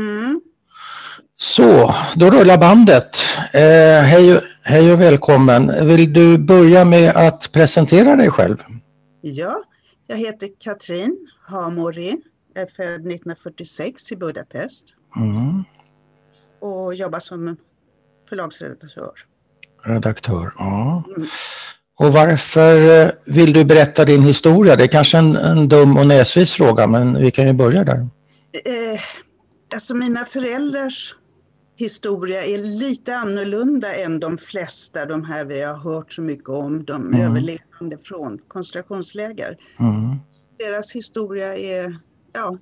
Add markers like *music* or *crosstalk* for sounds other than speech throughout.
Mm. Så, då rullar bandet. Eh, hej, hej och välkommen. Vill du börja med att presentera dig själv? Ja, jag heter Katrin Hamori. Är född 1946 i Budapest Mm. och jobbar som förlagsredaktör. Redaktör, ja. Mm. Och varför eh, vill du berätta din historia? Det är kanske en, en dum och näsvis fråga, men vi kan ju börja där. Eh, alltså mina föräldrars historia är lite annorlunda än de flesta, de här vi har hört så mycket om, de Mm. överlevande från koncentrationsläger. Mm. Deras historia är ja,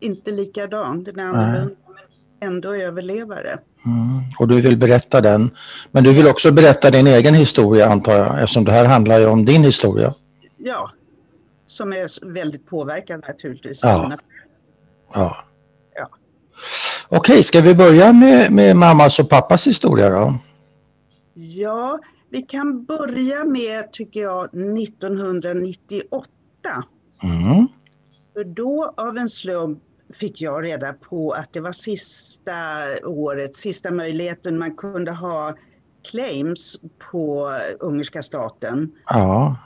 inte likadan, den är annorlunda men ändå överlevare. Mm. Och du vill berätta den. Men du vill också berätta din egen historia antar jag, eftersom det här handlar ju om din historia. Ja, som är väldigt påverkad naturligtvis. Ja. Ja. Okej, ska vi börja med, med mammas och pappas historia då? Ja, vi kan börja med, tycker jag, 1998. Mm. För då av en slump fick jag reda på att det var sista året, sista möjligheten man kunde ha claims på ungerska staten. Ja,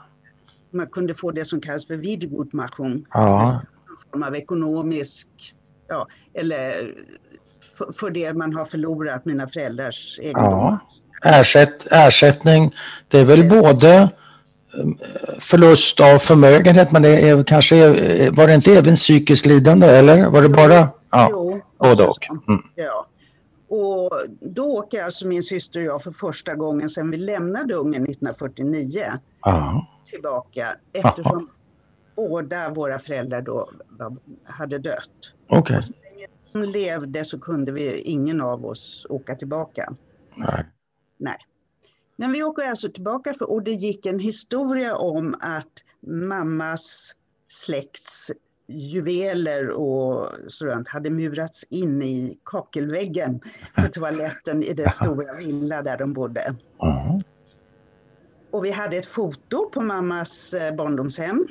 Man kunde få det som kallas för Wiedergutmachung. ja, Någon form av ekonomisk, ja, eller för, för det man har förlorat, mina föräldrars egendom. ja. Ersätt, ersättning, det är väl både eh, förlust av förmögenhet men det är kanske, eh, var det inte även psykiskt lidande eller var det bara? Ja, Jo, både och. Mm. Ja. Och då åker alltså min syster och jag för första gången sedan vi lämnade Ungern 1949 Ja, tillbaka eftersom båda våra föräldrar då hade dött. okej. Levde så kunde vi, ingen av oss åka tillbaka. Nej. Nej. Men vi åker alltså tillbaka för, och det gick en historia om att mammas släkts juveler och sådant hade murats in i kakelväggen på *laughs* toaletten i det stora villa där de bodde. Ja. Och vi hade ett foto på mammas eh, barndomshem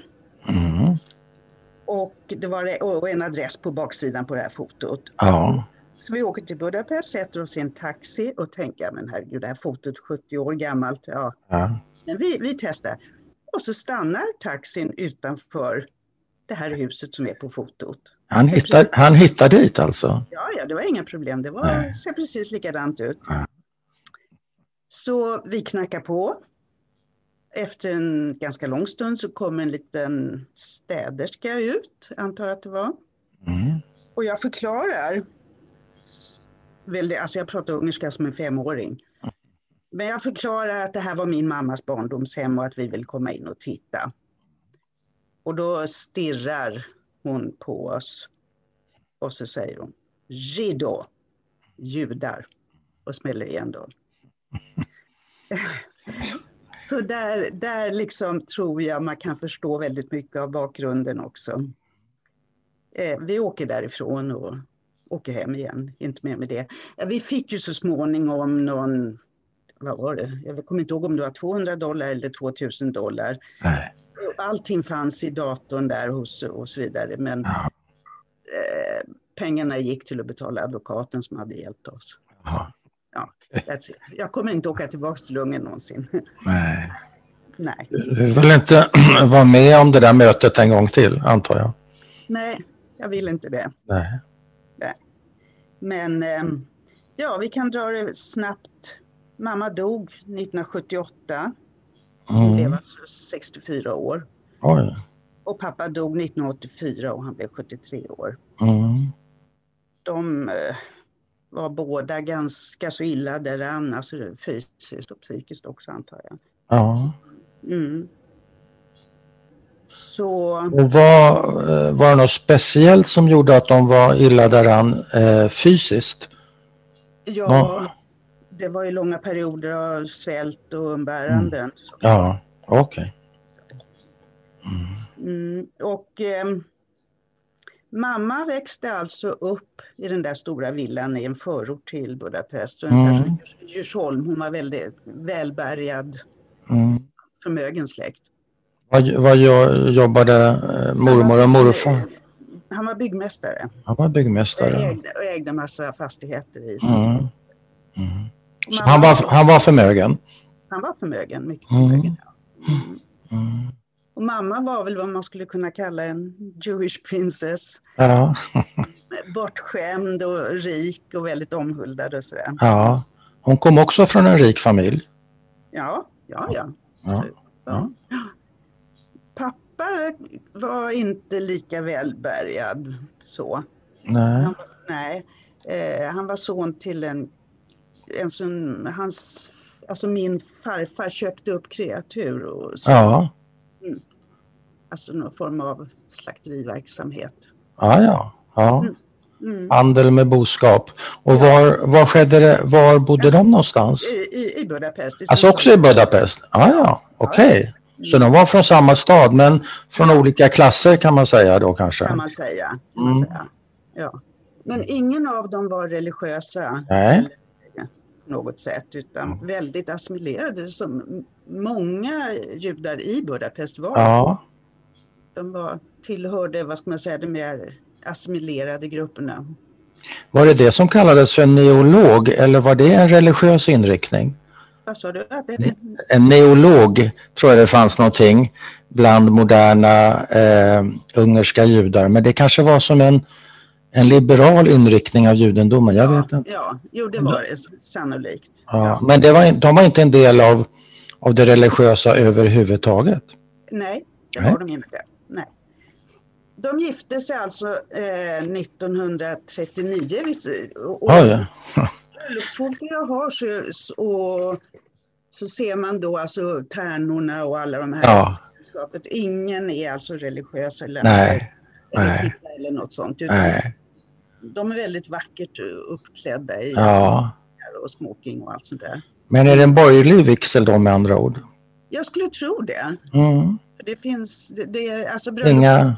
Mm. Och det var och en adress på baksidan på det här fotot. Ja. Så vi åker till Budapest, sätter oss i en taxi och tänker, men herregud, det här fotot 70 år gammalt, ja, Ja. Men vi, vi testar. Och så stannar taxin utanför det här huset som är på fotot. Han, hittar, han hittar dit alltså? Ja, ja, det var inga problem. Det var, ser precis likadant ut. Ja. Så vi knackar på. Efter en ganska lång stund så kommer en liten städerska ut, antar jag att det var. Mm. Och jag förklarar. Alltså jag pratar ungerska som en femåring. Men jag förklarar att det här var min mammas barndomshem och att vi vill komma in och titta. Och då stirrar hon på oss. Och så säger hon Jido, judar. Och smäller igen då. *laughs* Så där, där liksom tror jag man kan förstå väldigt mycket av bakgrunden också. Eh, vi åker därifrån och åker hem igen, inte mer med det. Ja, vi fick ju så småningom någon, vad var det, jag kommer inte ihåg om det var 200 dollar eller 2000 dollar. Nej. Allting fanns i datorn där hos, och så vidare, men Ja. eh, pengarna gick till att betala advokaten som hade hjälpt oss. Ja. That's it. Jag kommer inte åka tillbaka till Ungern någonsin. Nej. Nej, Du vill inte *clears throat* vara med om det där mötet en gång till, antar jag? nej, jag vill inte det. Nej. Men ehm, ja, vi kan dra det snabbt. Mamma dog 1978. Hon blev Mm. alltså 64 år. Oj. Och pappa dog 1984 och han blev 73 år. Mm. De eh, var båda ganska så illa däran, alltså fysiskt och psykiskt också antar jag. Ja. Mm. Så Och var, eh, var det något speciellt som gjorde att de var illa däran eh, fysiskt? ja, Ja. det var ju långa perioder av svält och umbäranden. så. Ja, okej. Mm, och ehm, mamma växte alltså upp i den där stora villan i en förort till Budapest. Ungefär Mm. som Djursholm. Hon var väldigt välbärgad, Mm. förmögen släkt. Vad, vad jobbade eh, mormor och morfar? han var byggmästare. Han var byggmästare. Och ägde, och ägde massa fastigheter i. Mm. Mm. Han, var, han var förmögen. han var förmögen, mycket Mm. förmögen. Ja. Och mamma var väl vad man skulle kunna kalla en Jewish princess. Ja, *laughs* Bortskämd och rik och väldigt omhuldad och sådär. ja. Hon kom också från en rik familj. Ja, ja, ja. Ja. ja. Pappa var inte lika välbärgad så. Nej. Han, var- nej, eh, han var son till en, en som, hans, alltså min farfar köpte upp kreatur och så, Ja, alltså någon form av slakteriverksamhet. ja, ja. ja. Mm. Handel med boskap. Och var, var skedde det, var bodde de någonstans? I, i, Budapest. i Alltså också i Budapest? Ja, ja, okej. Så de var från samma stad men från olika klasser kan man säga då kanske? Kan man säga. Kan man Mm. säga. Ja. Men ingen av dem var religiösa Nej. på något sätt utan väldigt assimilerade som många judar i Budapest var. Ja, De var, tillhörde, vad ska man säga, de mer assimilerade grupperna. var det det som kallades för neolog eller var det en religiös inriktning? Vad sa du? En neolog tror jag det fanns någonting bland moderna eh, ungerska judar men det kanske var som en, en liberal inriktning av judendomen, jag vet inte. ja, jo det var det sannolikt. Ja, men det var, de var inte en del av, av det religiösa överhuvudtaget? Nej, det Nej. var de inte. De gifte sig alltså eh, 1939. vis- Och, och Oj, *laughs* bröllopsfoto jag har så, så, så ser man då alltså tärnorna och alla de här Ja. Ingen är alltså religiös eller, nej, eller, eller något sånt. Nej, De är väldigt vackert uppklädda i ja. och smoking och allt sånt där. Men är det en borgerlig vigsel då med andra ord? Jag skulle tro det. Mm. Det finns, det, det alltså Inga-.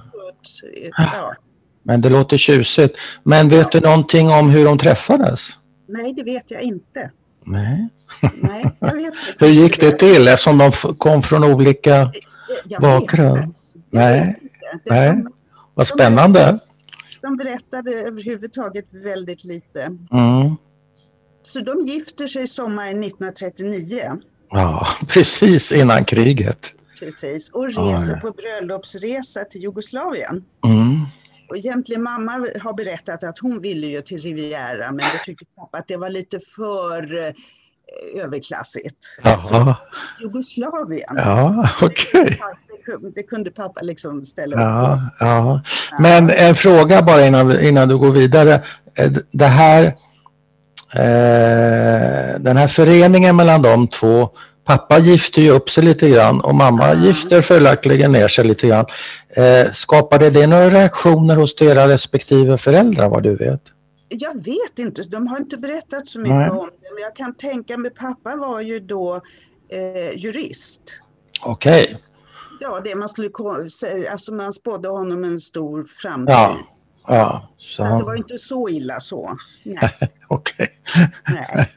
Ja, Men det låter tjusigt. Men vet du någonting om hur de träffades? nej, det vet jag inte. Nej. Nej, jag vet inte. *laughs* Hur gick det till eftersom de kom från olika... Jag bakgrund? Nej, nej. Vad spännande. de berättade överhuvudtaget väldigt lite. Mm. Så de gifter sig sommaren 1939. Ja, *laughs* precis innan kriget. Precis, och reser Oj. på bröllopsresa till Jugoslavien. Mm. Och egentligen mamma har berättat att hon ville ju till Riviera men det tyckte pappa att det var lite för eh, överklassigt. Ja, Jugoslavien. ja okej. Det, kunde, det kunde pappa liksom ställa upp Ja, på. ja. Men en fråga bara innan, innan du går vidare. Eh, Det här, eh, den här föreningen mellan de två, pappa gifter ju upp sig lite grann och mamma Ja. gifter följaktligen ner sig lite grann. Eh, skapade det några reaktioner hos deras respektive föräldrar vad du vet? Jag vet inte, de har inte berättat så mycket Nej. om det. Men jag kan tänka mig, pappa var ju då eh, jurist. Okej, Ja, det man skulle säga, alltså man spådde honom en stor framtid. ja. Ja, Så det var inte så illa så. Nej, *laughs* okej. nej.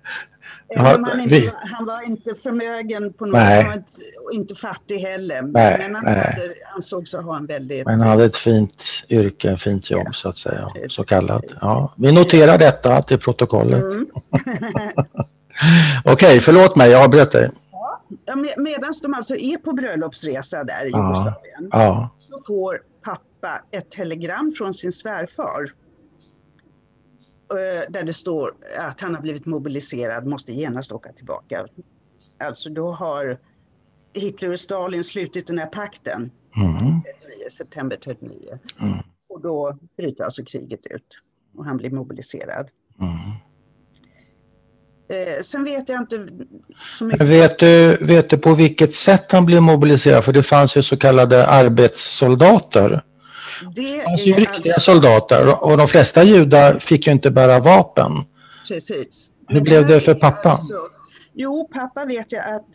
Han, inte, vi- var- han var inte förmögen på något inte, och inte fattig heller. Nej, men han nej. hade, ansågs ha en väldigt... Men han hade ett fint yrke, fint jobb Ja. så att säga, så kallat. Ja, vi noterar detta till protokollet. Mm. *laughs* Okej, förlåt mig, jag avbröt dig. Ja, med, Medan de alltså är på bröllopsresa där i Ja. Jugoslavien Ja, så får pappa ett telegram från sin svärfar. Eh, Där det står att han har blivit mobiliserad, måste genast åka tillbaka. Alltså då har Hitler och Stalin slutit den här pakten, mm. 39, september 39. Mm. Och då bryter alltså kriget ut och han blir mobiliserad. Mm. Eh, sen vet jag inte så mycket. Vet du, vet du på vilket sätt han blev mobiliserad? För det fanns ju så kallade arbetssoldater. Det fanns ju riktiga alltså, soldater och de flesta judar fick ju inte bära vapen. precis. Hur blev det för pappa? alltså- jo, pappa vet jag att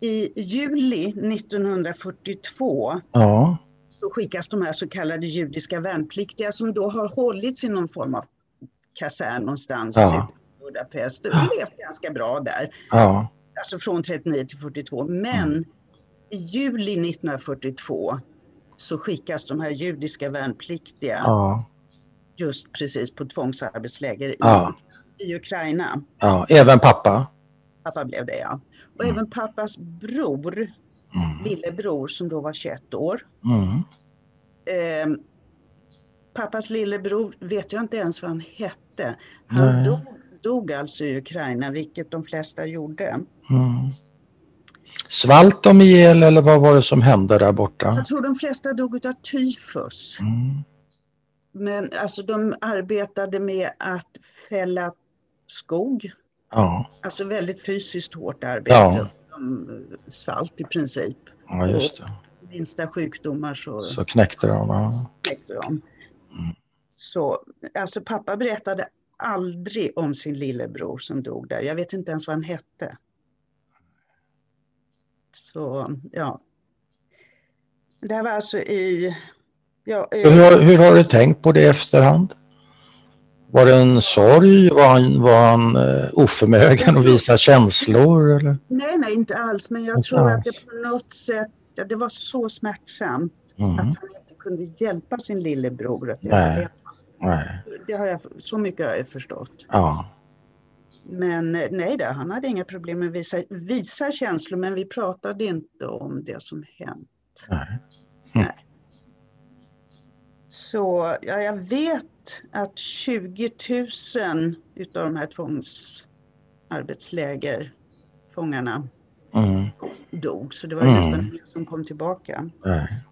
i juli 1942 Ja, så skickas de här så kallade judiska värnpliktiga som då har hållits i någon form av kasern någonstans Ja. i Budapest. De har levt ganska bra där, ja, alltså från 39 till 42. Men i juli 1942 så skickas de här judiska värnpliktiga Ja. just precis på tvångsarbetsläger i, Ja. i Ukraina. ja. Även pappa? Pappa blev det ja. Och Mm. även pappas bror, Mm. lillebror som då var 21 år. Mm. Eh, pappas lillebror vet jag inte ens vad han hette. Han dog, dog alltså i Ukraina, vilket de flesta gjorde. Mm. Svalt de ihjäl eller vad var det som hände där borta? Jag tror de flesta dog av tyfus. Mm. Men alltså de arbetade med att fälla skog. Ja. Alltså väldigt fysiskt hårt arbete. Ja. De svalt i princip. ja, just det. Minsta sjukdomar så Så knäckte de. Ja. knäckte de. Mm. Så alltså pappa berättade aldrig om sin lillebror som dog där. Jag vet inte ens vad han hette. Så ja. Det här var alltså i... Ja, eh, Hur, har- hur har du tänkt på det i efterhand? Var det en sorg? Var han, var han eh, oförmögen att visa känslor? Eller? nej, nej, inte alls. Men jag Inte tror att alls. det på något sätt, ja, det var så smärtsamt att Mm. han inte kunde hjälpa sin lillebror. Att Nej. Nej. Det har jag, så mycket har jag förstått. Ja. Men eh, nej, då, han hade inga problem med att visa, visa känslor, men vi pratade inte om det som hänt. Nej. *laughs* Så ja, jag vet att 20 000 utav de här tvångsarbetsläger, fångarna, Mm. dog. Så det var Mm. nästan ingen som kom tillbaka. Nej.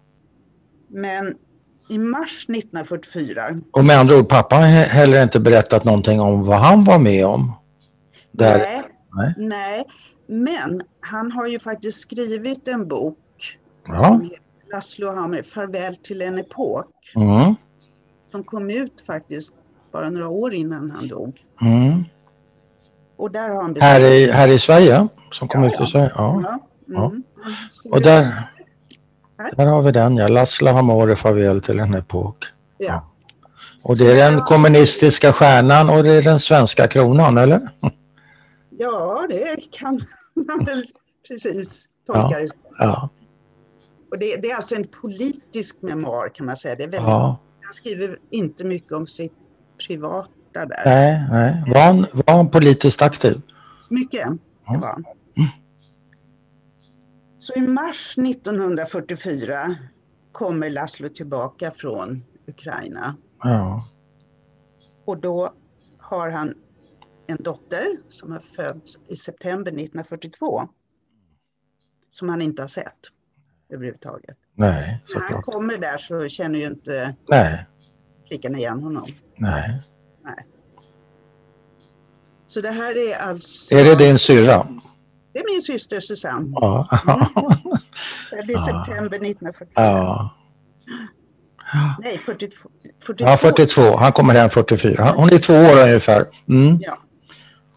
Men i mars 1944, Och med andra ord, pappa har he- heller inte berättat någonting om vad han var med om. Där. nej, Nej. nej, men han har ju faktiskt skrivit en bok Ja. Laszlo Hammer, Farväl till en epok, Mm. som kom ut faktiskt bara några år innan han dog. Mm. Och där har han Här, i, här i Sverige, som kom Ja, ut i. Sverige? Ja. Ja, Ja. mm. Och där, där har vi den, ja. Laszlo Hamore farväl till en epok. Ja. Och det är den kommunistiska stjärnan och det är den svenska kronan, eller? *laughs* ja, det kan *laughs* man väl precis tolka det som. Ja. Och det, det är alltså en politisk memoar kan man säga. Det är väldigt, ja. Han skriver inte mycket om sitt privata där. Nej, nej. Var han, var han politiskt aktiv? Mycket, Ja. det var han. Mm. Så i mars 1944 kommer Laszlo tillbaka från Ukraina. Ja. Och då har han en dotter som har fötts i september 1942. Som han inte har sett överhuvudtaget. Nej, När han såklart. kommer där så känner ju inte Nej, flickan igen honom. nej. Så det här är alltså... Är det din syrra? Det är min syster Susanne. Ja. *laughs* I Ja. september 1944. ja. Nej, 42. 42. Ja, 42. Han kommer hem 44. Hon är två år ungefär. Mm. Ja.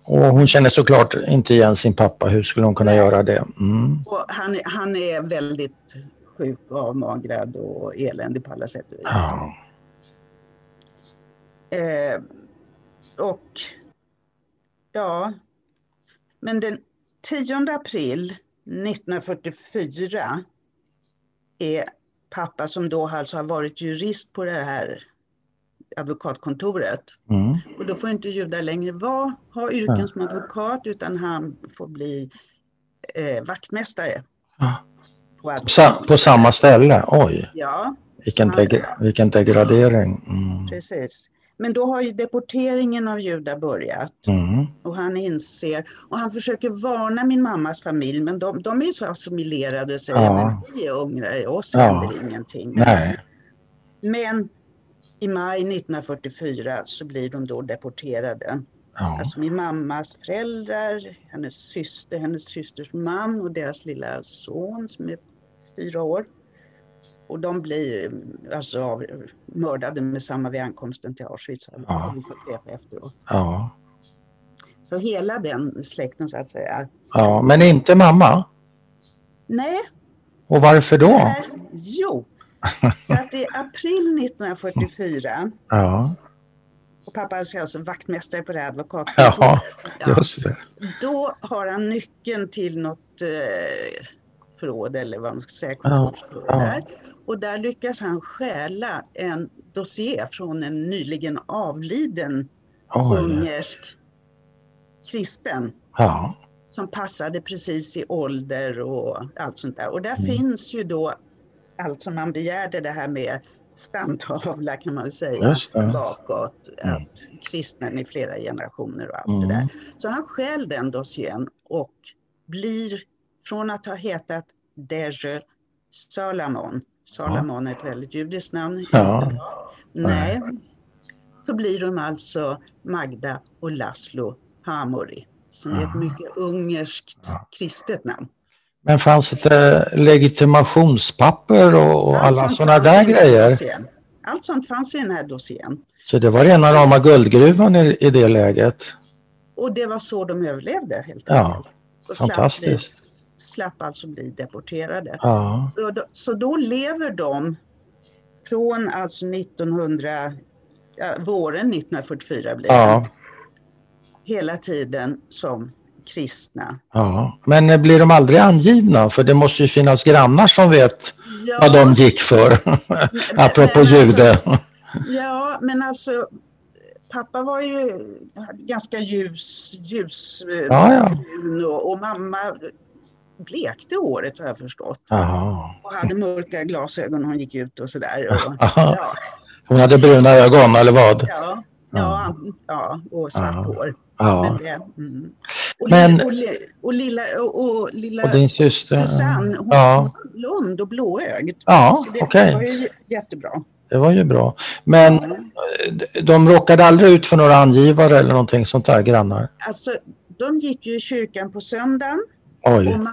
Och hon känner såklart inte igen sin pappa. Hur skulle hon kunna Nej. göra det? Mm. Han, han är väldigt sjuk och avmagrad och eländig på alla sätt och vis. Ja. Eh, och ja, men den 10 april 1944 är pappa som då alltså har varit jurist på det här advokatkontoret. Mm. Och då får inte judar längre vara, ha yrken som advokat utan han får bli eh, vaktmästare. Ja. På advokat- Sa- på samma ställe? Oj, Ja, vilken, deg- vilken degradering. Mm. precis. Men då har ju deporteringen av judar börjat. Mm. Och han inser, och han försöker varna min mammas familj, men de, de är ju så assimilerade och säger, Ja. men vi är ungrare, oss Ja. händer ingenting. Nej. Men i maj 1944 så blir de då deporterade. Ja. Alltså min mammas föräldrar, hennes syster, hennes systers man och deras lilla son som är fyra år. Och de blir alltså av, mördade med samma vid ankomsten till Auschwitz, Ja. har vi fått veta efteråt. Ja. Så hela den släkten så att säga. ja, men inte mamma. Nej, Och varför då? är, jo, för att i april 1944, Ja, och pappa är alltså vaktmästare på det här ja advokatkontoret, ja, just det. då har han nyckeln till något eh, förråd eller vad man ska säga, kontorsförråd ja. där. Och där lyckas han stjäla en dossier från en nyligen avliden Oj. ungersk kristen Ja. som passade precis i ålder och allt sånt där. Och där Mm. finns ju då allt som man begärde det här med stamtavla kan man väl säga bakåt. Mm. Att kristna i flera generationer och allt det där. Mm. Så han stjäl den dossiern och blir från att ha hetat Deje Salamon. Salamon är ett väldigt judiskt namn. Ja. Nej. Så blir de alltså Magda och Laszlo Hamori. Som är ett Ja. mycket ungerskt Ja. kristet namn. Men fanns det legitimationspapper och, och Allt alla sådana där grejer? Allt sånt fanns i den här dossiern. Så det var rena rama guldgruvan i, i det läget. Och det var så de överlevde helt Ja, enkelt. Och slapp, bli, Fantastiskt. slapp alltså bli deporterade. Ja. Så då, så då lever de från alltså 1900, ja, våren 1944 blir det, Ja. hela tiden som kristna. ja. Men blir de aldrig angivna? För det måste ju finnas grannar som vet Ja, vad de gick för. *laughs* Apropå men jude. Alltså, ja, men alltså pappa var ju ganska ljus, ljus eh, Ja, ja. och, och mamma blekte håret har jag förstått. Jaha. Och hade mörka glasögon när hon gick ut och sådär. Och, *laughs* Aha. ja, Hon hade bruna ögon eller vad? ja, ja, ja, och svart hår. Ja. Det, mm. Och, Men- lilla, och, och lilla, och, lilla Och din syster? Susanne, hon Ja. var blond och blåögd. Ja, Så det okej. var ju jättebra. Det var ju bra. Men Ja. de råkade aldrig ut för några angivare eller någonting sånt där, grannar? Alltså, de gick ju i kyrkan på söndagen. Oj, Och ma-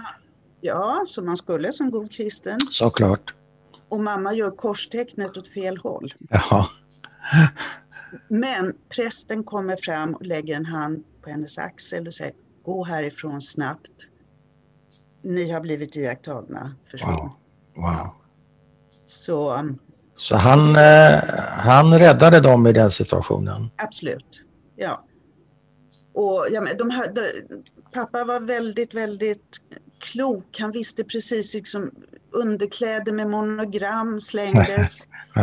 ja, som man skulle som god kristen. såklart. Och mamma gör korstecknet åt fel håll. Jaha. Men prästen kommer fram och lägger en hand på hennes axel och säger gå härifrån snabbt. Ni har blivit iakttagna, försvinn. Wow. wow. Så um, Så han, eh, han räddade dem i den situationen? absolut, ja. Och ja, men de här, de, pappa var väldigt, väldigt klok. Han visste precis liksom underkläder med monogram slängdes. *laughs* *laughs*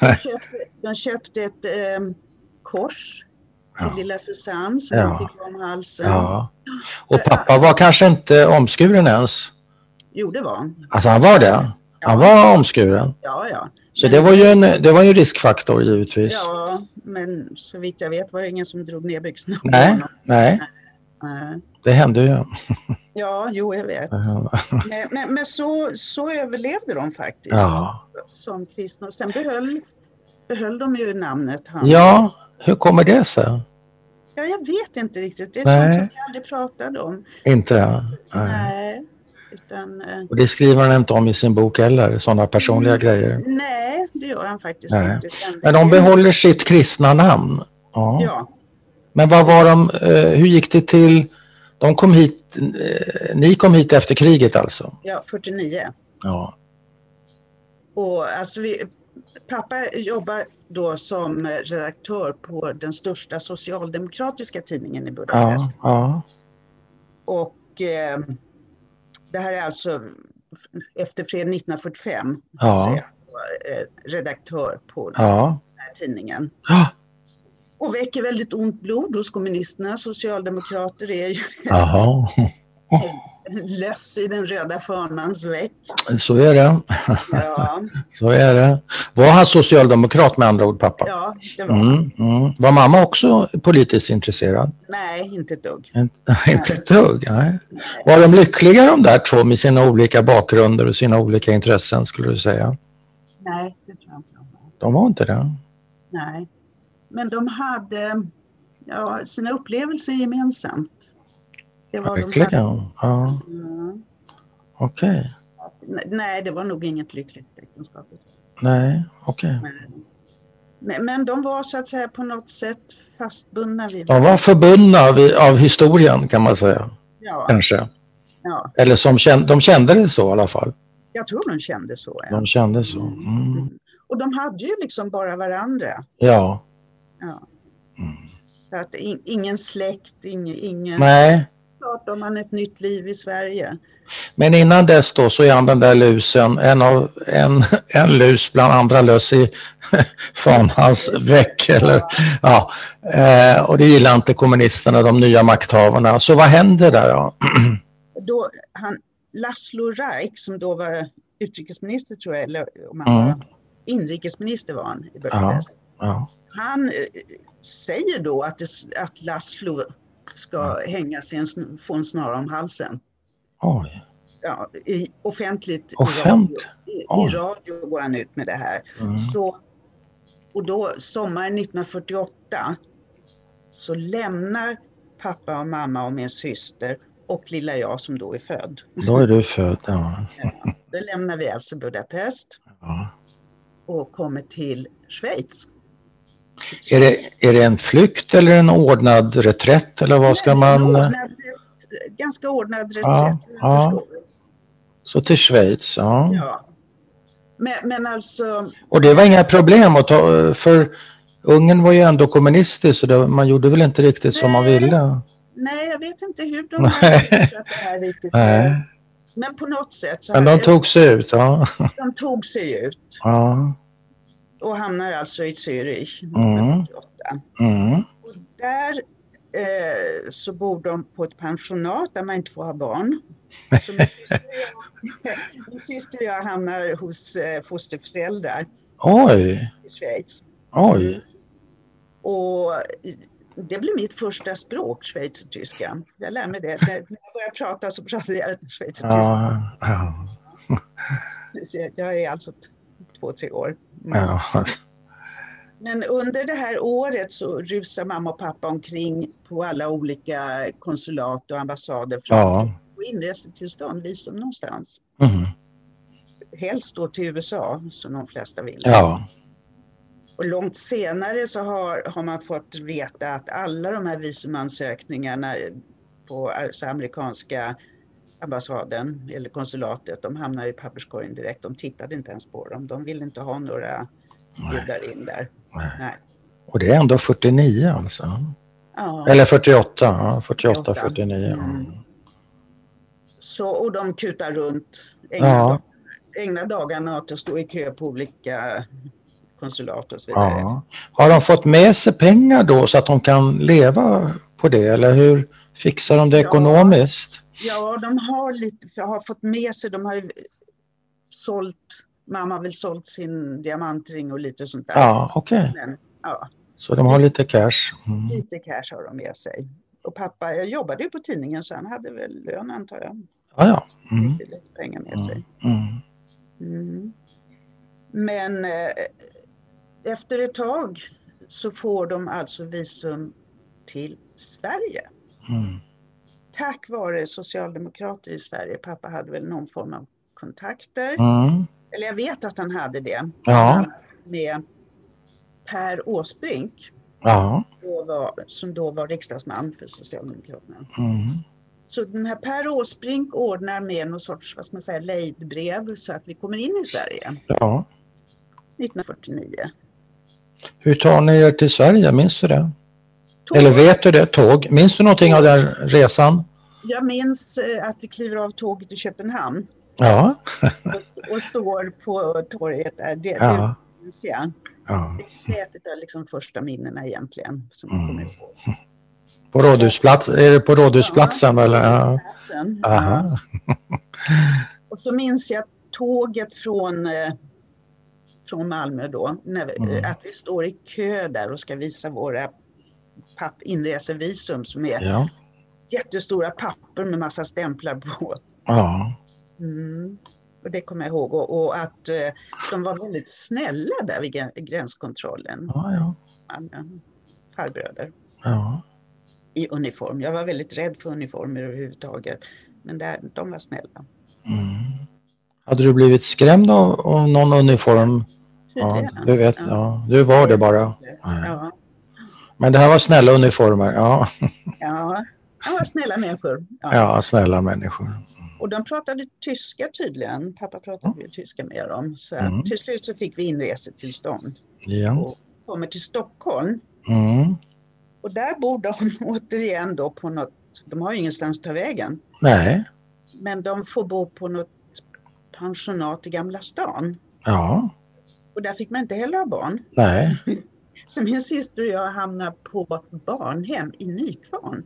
De, köpte, de köpte ett eh, kors till lilla Susanne som hon fick om halsen. ja. Och pappa var kanske inte omskuren ens? Jo, det var han. Alltså han var det? Han var omskuren? Ja, ja. Så Men- det var ju en, det var en riskfaktor givetvis? Ja, men så vitt jag vet var det ingen som drog ner byxorna Nej, honom. nej, Nej. det hände ju. Ja, jo, jag vet. Men, men, men så, så överlevde de faktiskt Ja. som kristna. Sen behöll, behöll de ju namnet. Han. ja, hur kommer det sig? Ja, jag vet inte riktigt. Det är Nej. sånt som vi aldrig pratade om. Inte? Nej. Nej. Utan, eh, Och det skriver han inte om i sin bok heller, sådana personliga Mm. grejer. nej, det gör han faktiskt Nej. inte. Men de behåller sitt kristna namn. Ja. Ja, Men vad var de, eh, hur gick det till? De kom hit, eh, ni kom hit efter kriget alltså? ja, 49. Ja. Och alltså vi, pappa jobbar då som redaktör på den största socialdemokratiska tidningen i Ja, Budapest. ja, Och eh, det här är alltså efter fred 1945. Ja. Så jag var, eh, redaktör på den ja. här tidningen. Ja, Och väcker väldigt ont blod hos kommunisterna. Socialdemokrater är ju *laughs* löss i den röda fanans väck. så är det. Ja, *laughs* Så är det. Var han socialdemokrat med andra ord, pappa? ja det var. Mm, mm. Var mamma också politiskt intresserad? Nej, inte ett dugg. Inte, *laughs* inte ett dugg, nej. Var de lyckliga de där två med sina olika bakgrunder och sina olika intressen skulle du säga? Nej, det tror jag inte. de var. De var inte det? Nej. Men de hade ja, sina upplevelser gemensamt. Det var de. Verkligen? Ja, Mm. okej. Nej, det var nog inget lyckligt äktenskap. Nej, okej. Men, men de var så att säga på något sätt fastbundna vid De var förbundna vid, av historien kan man säga, Ja, kanske. ja, Eller som kände, de kände det så i alla fall. jag tror de kände så. Ja. De kände så. Mm. Och de hade ju liksom bara varandra. Ja. Ja. Mm. Så att in, ingen släkt, ingen... ingen Nej, startar man ett nytt liv i Sverige. Men innan dess då så är han den där lusen, en, av, en, *laughs* en lus bland andra löss i *laughs* fanans väck. Eller, ja. Eh, och det gillar inte kommunisterna, de nya makthavarna. Så vad händer där då? *clears throat* då han, Laszlo Reich, som då var utrikesminister tror jag, eller om han mm. var inrikesminister var han i Budapest. Ja, ja. Han eh, säger då att, det, att Laszlo ska ja. hänga sig en, få en snara om halsen. Oj. Ja, i, offentligt Offent? i, radio, i, i, radio går han ut med det här. Mm. Så, och då sommaren 1948 så lämnar pappa och mamma och min syster och lilla jag som då är född. Då är du född, ja. *laughs* ja då lämnar vi alltså Budapest ja. och kommer till Schweiz. Är det, är det en flykt eller en ordnad reträtt eller vad ska man? Ordnad, ganska ordnad reträtt. Ja, ja. Så till Schweiz, ja. ja. Men, men alltså... Och det var inga problem att ta, för Ungern var ju ändå kommunistisk så det, man gjorde väl inte riktigt nej, som man ville? Nej, jag vet inte hur de har det här riktigt. Nej. Men på något sätt. Så Men de tog sig ut, ja. De tog sig ut. Ja och hamnar alltså i Zürich 1948. Mm. Mm. Och där eh, så bor de på ett pensionat där man inte får ha barn. Så min, syster jag, *laughs* min syster och jag hamnar hos eh, fosterföräldrar Oj. i Schweiz. Oj. Och det blir mitt första språk, schweizertyska. Jag lär mig det. När jag börjar prata så pratar jag schweizertyska. Ja, ja. Jag är alltså två, tre år. Ja. *laughs* Men under det här året så rusar mamma och pappa omkring på alla olika konsulat och ambassader för ja. att få inresetillstånd, visum någonstans. Mm. Helst då till USA, som de flesta vill. Ja. Och långt senare så har, har man fått veta att alla de här visumansökningarna på alltså amerikanska ambassaden eller konsulatet, de hamnade i papperskorgen direkt. De tittade inte ens på dem. De ville inte ha några judar in där. Nej. Nej. Och det är ändå 49 alltså? Ja. Eller 48, 48, 48. 49. Mm. Så, och de kutar runt, ägnar, ja. ägnar dagarna åt att stå i kö på olika konsulat och så vidare. Ja. Har de fått med sig pengar då så att de kan leva på det eller hur fixar de det ja. ekonomiskt? Ja, de har, lite, har fått med sig, de har ju sålt, mamma har väl sålt sin diamantring och lite sånt där. Ja, okej. Okay. Ja. Så de har lite cash? Mm. Lite cash har de med sig. Och pappa, jag jobbade ju på tidningen så han hade väl lön antar jag. Ja, ja. Mm. Lite pengar med sig. Mm. mm. Men eh, efter ett tag så får de alltså visum till Sverige. Mm tack vare socialdemokrater i Sverige. Pappa hade väl någon form av kontakter. Mm. Eller jag vet att han hade det. Ja. Med Per Åsbrink. Ja. Då var, som då var riksdagsman för Socialdemokraterna. Mm. Så den här Per Åsbrink ordnar med någon sorts, vad ska man säga, lejdbrev så att vi kommer in i Sverige. Ja. 1949. Hur tar ni er till Sverige? Minns du det? Tåg. Eller vet du det? Tåg? Minns du någonting av den resan? Jag minns eh, att vi kliver av tåget i Köpenhamn. Ja. och, och, står på torget där. Det, ja. det minns jag. Ja. Det är ett av liksom första minnena egentligen som mm. kommer på. *laughs* På rådhusplats, är det på Rådhusplatsen? Ja, eller? Ja. Ja. och så minns jag tåget från, eh, från Malmö då, när, mm. att vi står i kö där och ska visa våra papp, inresevisum som är ja. Jättestora papper med massa stämplar på. Ja. Mm. Och det kommer jag ihåg. Och, och att eh, de var väldigt snälla där vid gränskontrollen. Ja, ja. Farbröder. Ja. I uniform. Jag var väldigt rädd för uniformer överhuvudtaget. Men där, de var snälla. Mm. Hade du blivit skrämd av, av någon uniform? Ja, du vet, ja. ja. Du var det bara? Ja. Men det här var snälla uniformer, ja. Ja, var snälla människor. Ja, ja snälla människor. Och de pratade tyska tydligen. Pappa pratade mm. ju tyska med dem. Så mm. till slut så fick vi inresetillstånd. Ja. Och kommer till Stockholm. Mm. Och där bor de *laughs* återigen då på något De har ju ingenstans att ta vägen. Nej. Men de får bo på något pensionat i Gamla stan. Ja. Och där fick man inte heller ha barn. Nej. *laughs* Så min syster och jag hamnade på barnhem i Nykvarn.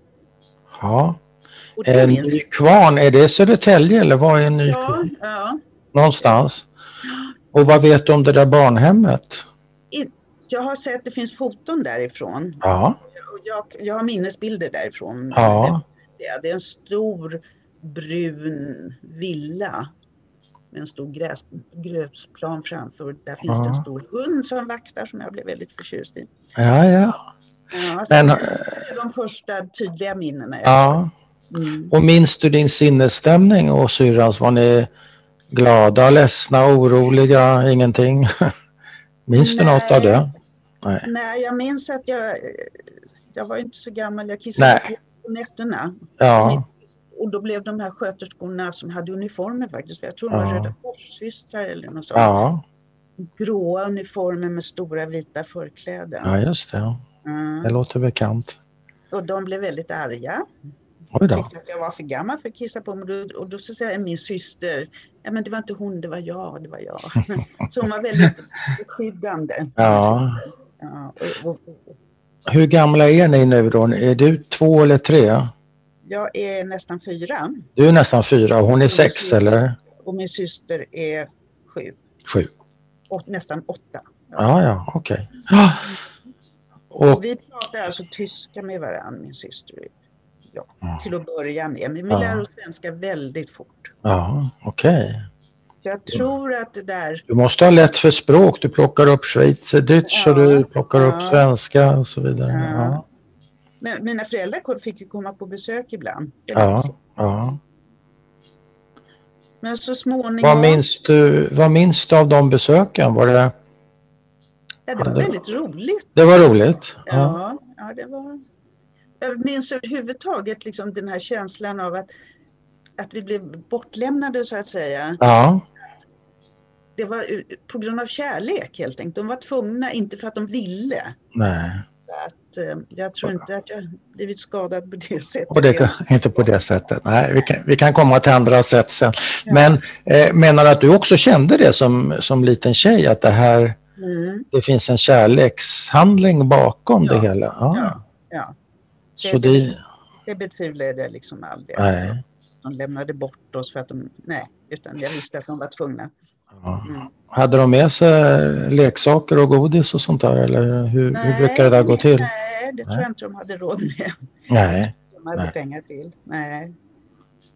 Ja. En minns- Nykvarn, är det Södertälje eller vad är ja, Nykvarn? ja. Någonstans. Och vad vet du om det där barnhemmet? Jag har sett det finns foton därifrån. Ja. Jag, jag har minnesbilder därifrån. Ja. Det, är en stor brun villa med en stor gräs, grösplan framför. Där finns det en Ja. stor hund som vaktar som jag blev väldigt förtjust i. Ja, ja. Ja, Men, det är de första tydliga minnena. ja. Mm. Och minns du din sinnesstämning och syrrans? Var ni glada, ledsna, oroliga, ingenting? *laughs* minns du något av det? Nej. Nej, jag minns att jag, jag var inte så gammal, jag kissade Nej. på nätterna. Ja. Och då blev de här sköterskorna som hade uniformer faktiskt, för jag tror de var Ja. Röda Kors-systrar eller något sånt. Ja. Gråa uniformer med stora vita förkläden. ja, just det. Mm. Det låter bekant. Och de blev väldigt arga. Oj då. Tyckte att jag var för gammal för att kissa på mig. Och då, så säger min syster, ja men det var inte hon, det var jag, det var jag. *laughs* så hon var väldigt beskyddande. Ja. Ja, och, och, och, Hur gamla är ni nu då? Är du två eller tre? jag är nästan fyra Du är nästan fyra och hon är sex eller? och min syster är sju. Sju. Och nästan åtta. Ja, ja, okej. Ja. Och, Vi pratar alltså tyska med varandra, min syster och jag. Ja. Till att börja med. Men vi Ja. lär oss svenska väldigt fort. ja, okej. Jag tror att det där, Du måste ha lätt för språk. Du plockar upp schweizerdeutsch och Ja, du plockar upp ja. svenska och så vidare. Ja. Men mina föräldrar fick ju komma på besök ibland. ja. ja. Men så småningom, Vad, minns du, vad minns du av de besöken? Var det, ja, det var väldigt roligt. det var roligt? Ja. Ja, ja, det var... Jag minns överhuvudtaget liksom den här känslan av att, att vi blev bortlämnade så att säga. Ja, Det var på grund av kärlek helt enkelt. De var tvungna, inte för att de ville. nej. Så att, eh, jag tror inte att jag blivit skadad på det sättet. Och det, inte på det sättet. Nej, vi kan, vi kan komma till andra sätt sen. Men eh, menar du att du också kände det som, som liten tjej? Att det här, Mm, det finns en kärlekshandling bakom Ja, det hela? Ja. ja, ja. Så det, Det betvivlade jag liksom aldrig. nej. De lämnade bort oss för att de, nej, utan jag visste att de var tvungna. Ja. Mm. Hade de med sig leksaker och godis och sånt där eller hur, hur brukar det där gå till? Nej, det tror Nej. jag inte de hade råd med. Nej. De hade Nej. pengar till. Nej.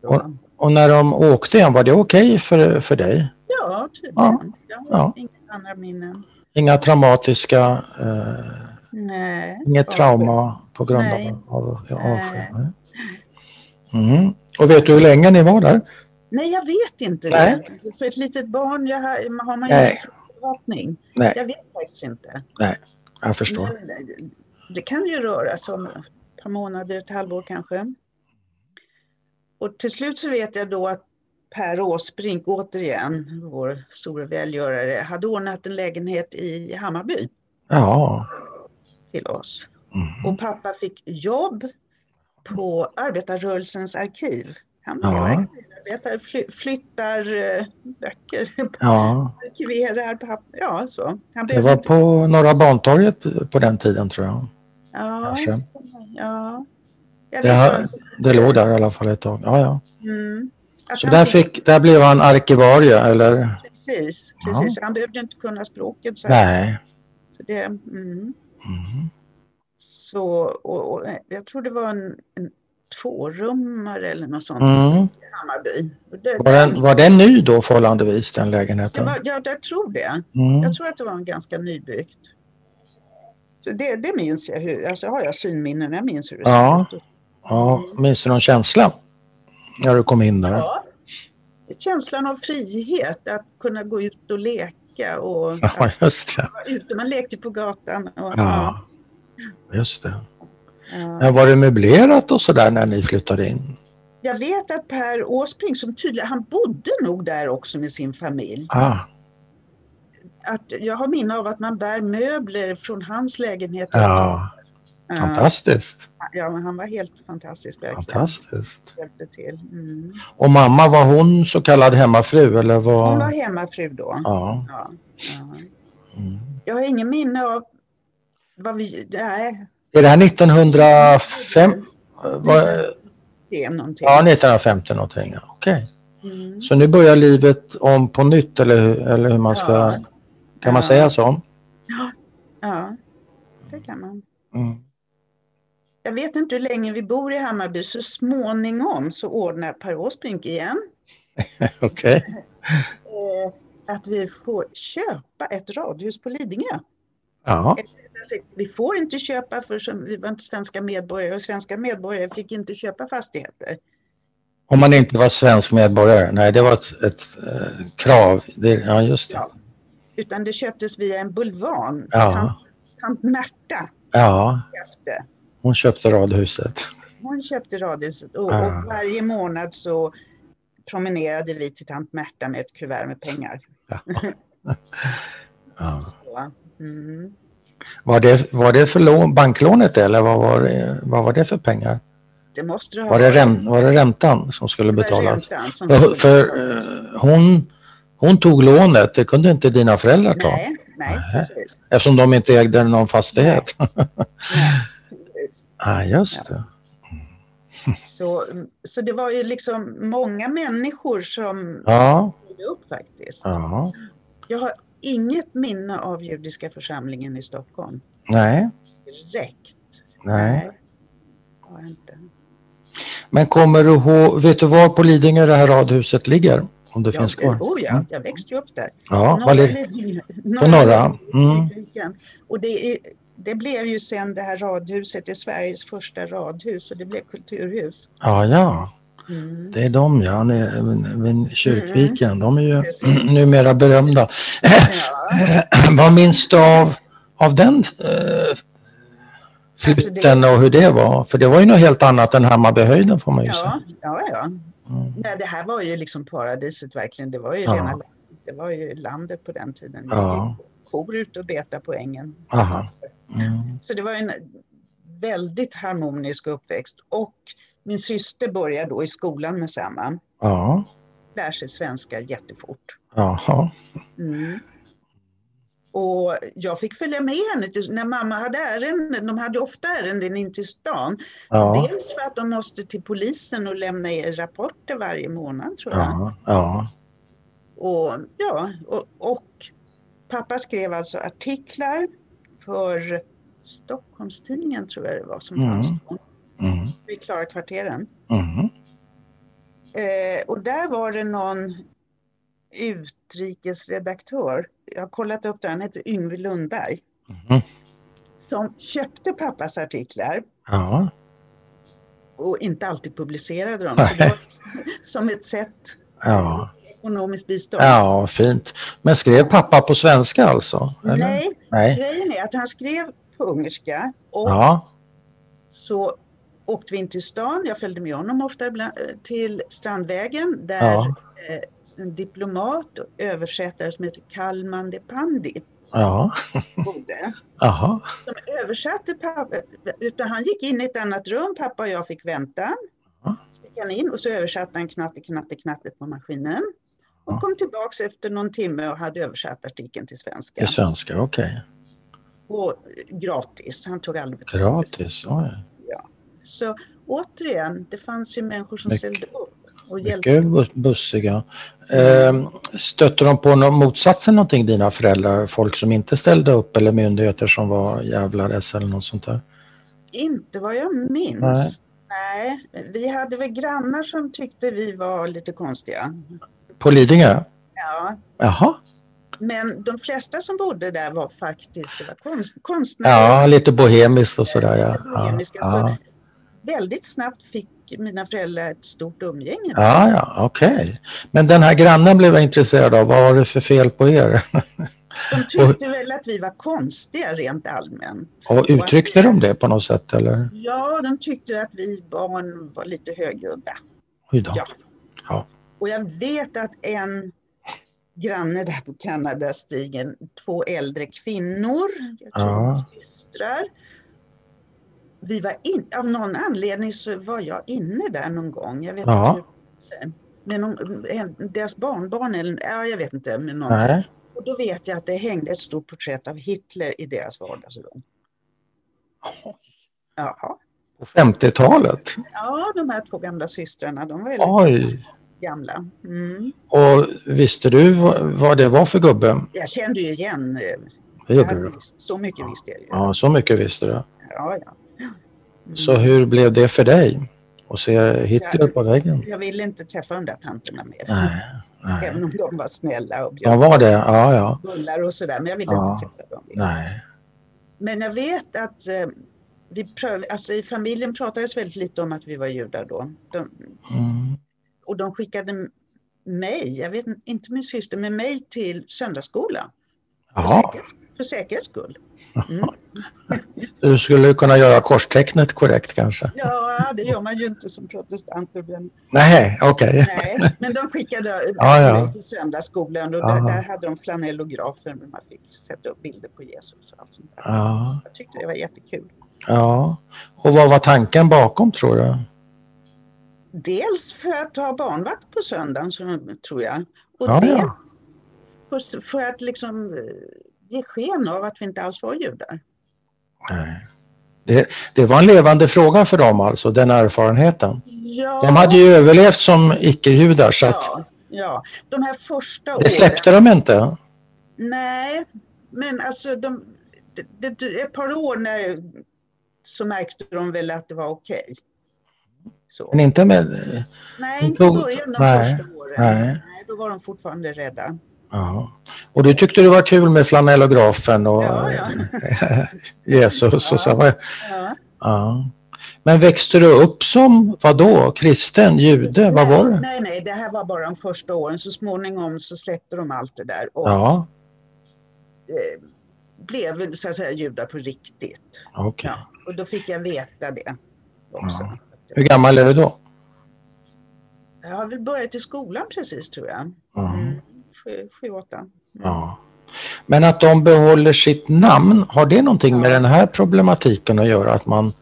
Och- Och när de åkte igen, var det okej för, för dig? ja, tydligen. Ja. Ja. Inga andra minnen. Inga traumatiska, eh, Nej. inget trauma på grund Nej. av, av? Nej. Nej. Mm. Och vet du hur länge ni var där? Nej, jag vet inte Nej. det. För ett litet barn jag har, har man ju Nej. inte förhoppning. Nej. Jag vet faktiskt inte. Jag förstår. Men eh, det kan ju röra sig om ett par månader, ett halvår kanske. Och till slut så vet jag då att Per Åsbrink, återigen vår stora välgörare, hade ordnat en lägenhet i Hammarby Ja. till oss. Mm. Och pappa fick jobb på arbetarrörelsens arkiv. Han Ja. arkivarbetare, fly, flyttar eh, böcker, ja. arkiverar papper. Ja, så. Han Det var inte- på Norra Bantorget på den tiden tror jag. ja, Kanske. ja. Jag Det, inte. det låg där i alla fall ett tag. Ja, ja. Mm. Så där, fick, där blev han arkivarie eller? Precis, Ja. precis. Han behövde inte kunna språket. Så, Nej. så det, mm. Mm. så, och, och, jag tror det var en, en tvårummare eller något sånt Mm. i Hammarby. Det, Var, den, var den ny då förhållandevis den lägenheten? var, ja, jag tror det. Mm. Jag tror att det var en ganska nybyggt. Så det, det minns jag. Hur, alltså har jag synminnen, jag minns hur det Ja. såg ut. Ja, minns du någon känsla när du kom in där? Ja. Känslan av frihet, att kunna gå ut och leka och *laughs* Ja, just det. vara ute. Man lekte på gatan. Och, Ja, just det. ja. Men var det möblerat och sådär när ni flyttade in? Jag vet att Per Åsbrink, som tydligen, han bodde nog där också med sin familj. Ah, Att jag har minne av att man bär möbler från hans lägenhet. ja, Ja. Fantastiskt. Ja, men han var helt fantastisk verkligen. Fantastiskt. Hjälpte till. Mm. Och mamma, var hon så kallad hemmafru eller var... Hon var hemmafru då. Ja. Ja. Ja. Mm. Jag har ingen minne av vad vi... Nej, Är det här 1905? Var... det är någonting. Ja, 1950 någonting. ja. Okej. Mm. Så nu börjar livet om på nytt eller, eller hur man ska... Ja. Kan man Ja. säga så? Ja, det kan man. Mm. Jag vet inte hur länge vi bor i Hammarby, så småningom så ordnar Per Åsbrink igen *laughs* Okej. eh, att vi får köpa ett radhus på Lidingö. Ja. Vi får inte köpa för vi var inte svenska medborgare och svenska medborgare fick inte köpa fastigheter. Om man inte var svensk medborgare. Nej, det var ett, ett eh, krav. Det, ja, just det. Ja. Utan det köptes via en bulvan. Ja. Tant, tant Märta Ja, köpte. Hon köpte radhuset. Hon köpte radhuset och, Ja. och varje månad så promenerade vi till tant Märta med ett kuvert med pengar. Ja. *laughs* *laughs* Så, mm. Var, det, var det för lån, banklånet eller vad var, det, vad var det för pengar? Det måste det ha Var det, räm, var det räntan som skulle betalas? som För, skulle för betalas. eh, hon, hon tog lånet, det kunde inte dina föräldrar ta. Nej, nej, Nej. Eftersom de inte ägde någon fastighet. Nej. *laughs* Ja, just det. Så, så det var ju liksom många människor som Ja, ställde upp faktiskt. ja. Jag har inget minne av judiska församlingen i Stockholm. Nej, Direkt. nej. jag inte. Men kommer du ihåg, vet du var på Lidingö det här radhuset ligger? Om det Ja, finns kvar? Oh ja, jag växte ju upp där. Ja, Norra var Lidingö. på norra? Mm. Och det, är, det blev ju sen det här radhuset, det är Sveriges första radhus och det blev kulturhus. Ja, ja. Mm. Det är de ja, vid- Kyrkviken. De är ju Precis. *clears throat* numera berömda. Ja, *clears throat* Vad minns du av, av den eh, Alltså, det- flytten och hur det var? För det var ju något helt annat än Hammarbyhöjden får man ju säga. ja, ja. ja. Mm. Nej, det här var ju liksom paradiset verkligen. Det var ju Ja. rena det var ju landet på den tiden. Ja. Kor ute och beta på ängen. Aha. Mm. Så det var en väldigt harmonisk uppväxt. Och min syster började då i skolan med samma. Ja, Lär sig svenska jättefort. jaha. Mm. Och jag fick följa med henne till, när mamma hade ärenden. De hade ofta ärenden in till stan. Ja, Dels för att de måste till polisen och lämna er rapporter varje månad tror jag. ja, ja. Och, ja, och, och pappa skrev alltså artiklar för Stockholmstidningen tror jag det var som Mm. fanns då, Mm. i Klara kvarteren. Mm. Eh, och där var det någon utrikesredaktör, jag har kollat upp det, han heter Yngve Lundberg, Mm. som köpte pappas artiklar Ja, och inte alltid publicerade dem. Så det var som ett sätt, ja. Ekonomiskt bistånd. ja, fint. Men skrev pappa på svenska alltså? eller? Nej, Nej. grejen är att han skrev på ungerska och Ja, så åkte vi in till stan. Jag följde med honom ofta ibland, eh, till Strandvägen där Ja. eh, en diplomat och översättare som heter Kalman de Pandi ja, bodde. *laughs* jaha. De översatte pappa, utan han gick in i ett annat rum, pappa och jag fick vänta. Så gick han in och så översatte han knatte, knatte, knatte på maskinen. Och Ja. kom tillbaks efter någon timme och hade översatt artikeln till svenska. Till svenska, okej. Och eh, gratis, han tog aldrig betalt. Gratis, oj. Så återigen, det fanns ju människor som Mycket- ställde upp och hjälpte. Mycket bu- bussiga. Eh, stötte de på någon motsatsen någonting, dina föräldrar? Folk som inte ställde upp eller myndigheter som var jävlares eller något sånt där? Inte vad jag minns. Nej. vi hade väl grannar som tyckte vi var lite konstiga. På Lidingö? Ja, Jaha, men de flesta som bodde där var faktiskt det var konst, konstnärer. ja, lite bohemiskt och sådär ja. Ja, Bohemiska, ja, Väldigt snabbt fick mina föräldrar ett stort umgänge. ja, ja okej. Men den här grannen blev jag intresserad av. Vad var det för fel på er? De *laughs* tyckte väl att vi var konstiga rent allmänt. Och uttryckte de det på något sätt eller? Ja, de tyckte att vi barn var lite högljudda. Oj då. Ja. Ja. Och jag vet att en granne där på Kanadastigen, två äldre kvinnor, jag tror Ja. systrar, vi var in, av någon anledning så var jag inne där någon gång. Jag vet Ja. inte hur, med någon, en- deras barnbarn eller ja, jag vet inte. Med någon, Nej. och då vet jag att det hängde ett stort porträtt av Hitler i deras vardagsrum. Jaha. På 50-talet? Ja, de här två gamla systrarna, de var Oj! Gamla. Mm. Och visste du vad, vad det var för gubbe? Jag kände ju igen, eh, Det jag gjorde du? så mycket visste jag ju. Ja, så mycket visste du. Ja, ja. Mm. Så hur blev det för dig? Att se Hitler på väggen? Jag ville inte träffa de där tanterna mer. Nej, nej. Även om de var snälla och bjöd De var det? Ja, ja. bullar och sådär, men jag ville Ja. inte träffa dem. mer. Nej. Men jag vet att eh, vi pröv, alltså i familjen pratades väldigt lite om att vi var judar då. De, Mm. Och de skickade mig, jag vet inte min syster, men mig till söndagsskola. För, säkerhets, för säkerhets skull. Mm. du skulle kunna göra korstecknet korrekt kanske? Ja, det gör man ju inte som protestant. Men, Nej, okej. nej, men de skickade *laughs* alltså Ja, ja. mig till söndagsskolan och där, där hade de flanellografer där man fick sätta upp bilder på Jesus. Och allt sånt där. Ja, Jag tyckte det var jättekul. ja. Och vad var tanken bakom tror du? Dels för att ha barnvakt på söndagen, så, tror jag. Och Ja, dels ja. för, att liksom eh, ge sken av att vi inte alls var judar. Nej. Det, det var en levande fråga för dem alltså, den erfarenheten. Ja, De hade ju överlevt som icke-judar så att ja, ja. De här första det åren. släppte de inte. Nej, men alltså de, det, det, ett par år när, så märkte de väl att det var okej. Så. Men inte med... Nej, de inte i början de nej, första åren. nej. då var de fortfarande rädda. Ja. Och du tyckte det var kul med flanellografen och Ja, ja. *laughs* Jesus och så. Ja. Men växte du upp som, vad då? Kristen, jude, vad var det? Nej, nej, det här var bara de första åren. Så småningom så släppte de allt det där och Ja, eh, blev så att säga judar på riktigt. okej. Ja, och då fick jag veta det också. Ja. Hur gammal är du då? Jag har väl börjat i skolan precis tror jag. Ja. Mm. Sju, sju, åtta. Mm. Ja. Men att de behåller sitt namn, har det någonting med Ja. den här problematiken att göra? Att, man,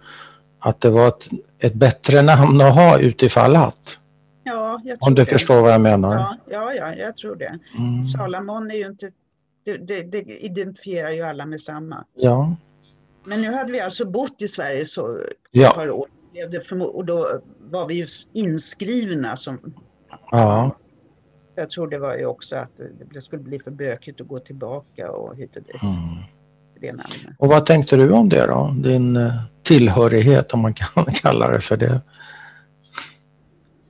att det var ett, ett bättre namn att ha utifall att? Ja, jag tror Om du det. förstår vad jag menar? Ja, ja, ja, jag tror det. Mm. Salamon är ju inte, det, det, det identifierar ju alla med samma. Ja. Men nu hade vi alltså bott i Sverige så ett Ja. par år. Blev det Och då var vi ju inskrivna som, ja. jag tror det var ju också att det skulle bli för bökigt att gå tillbaka och hit och dit. Mm. Och vad tänkte du om det då? Din eh, tillhörighet om man kan *laughs* kalla det för det.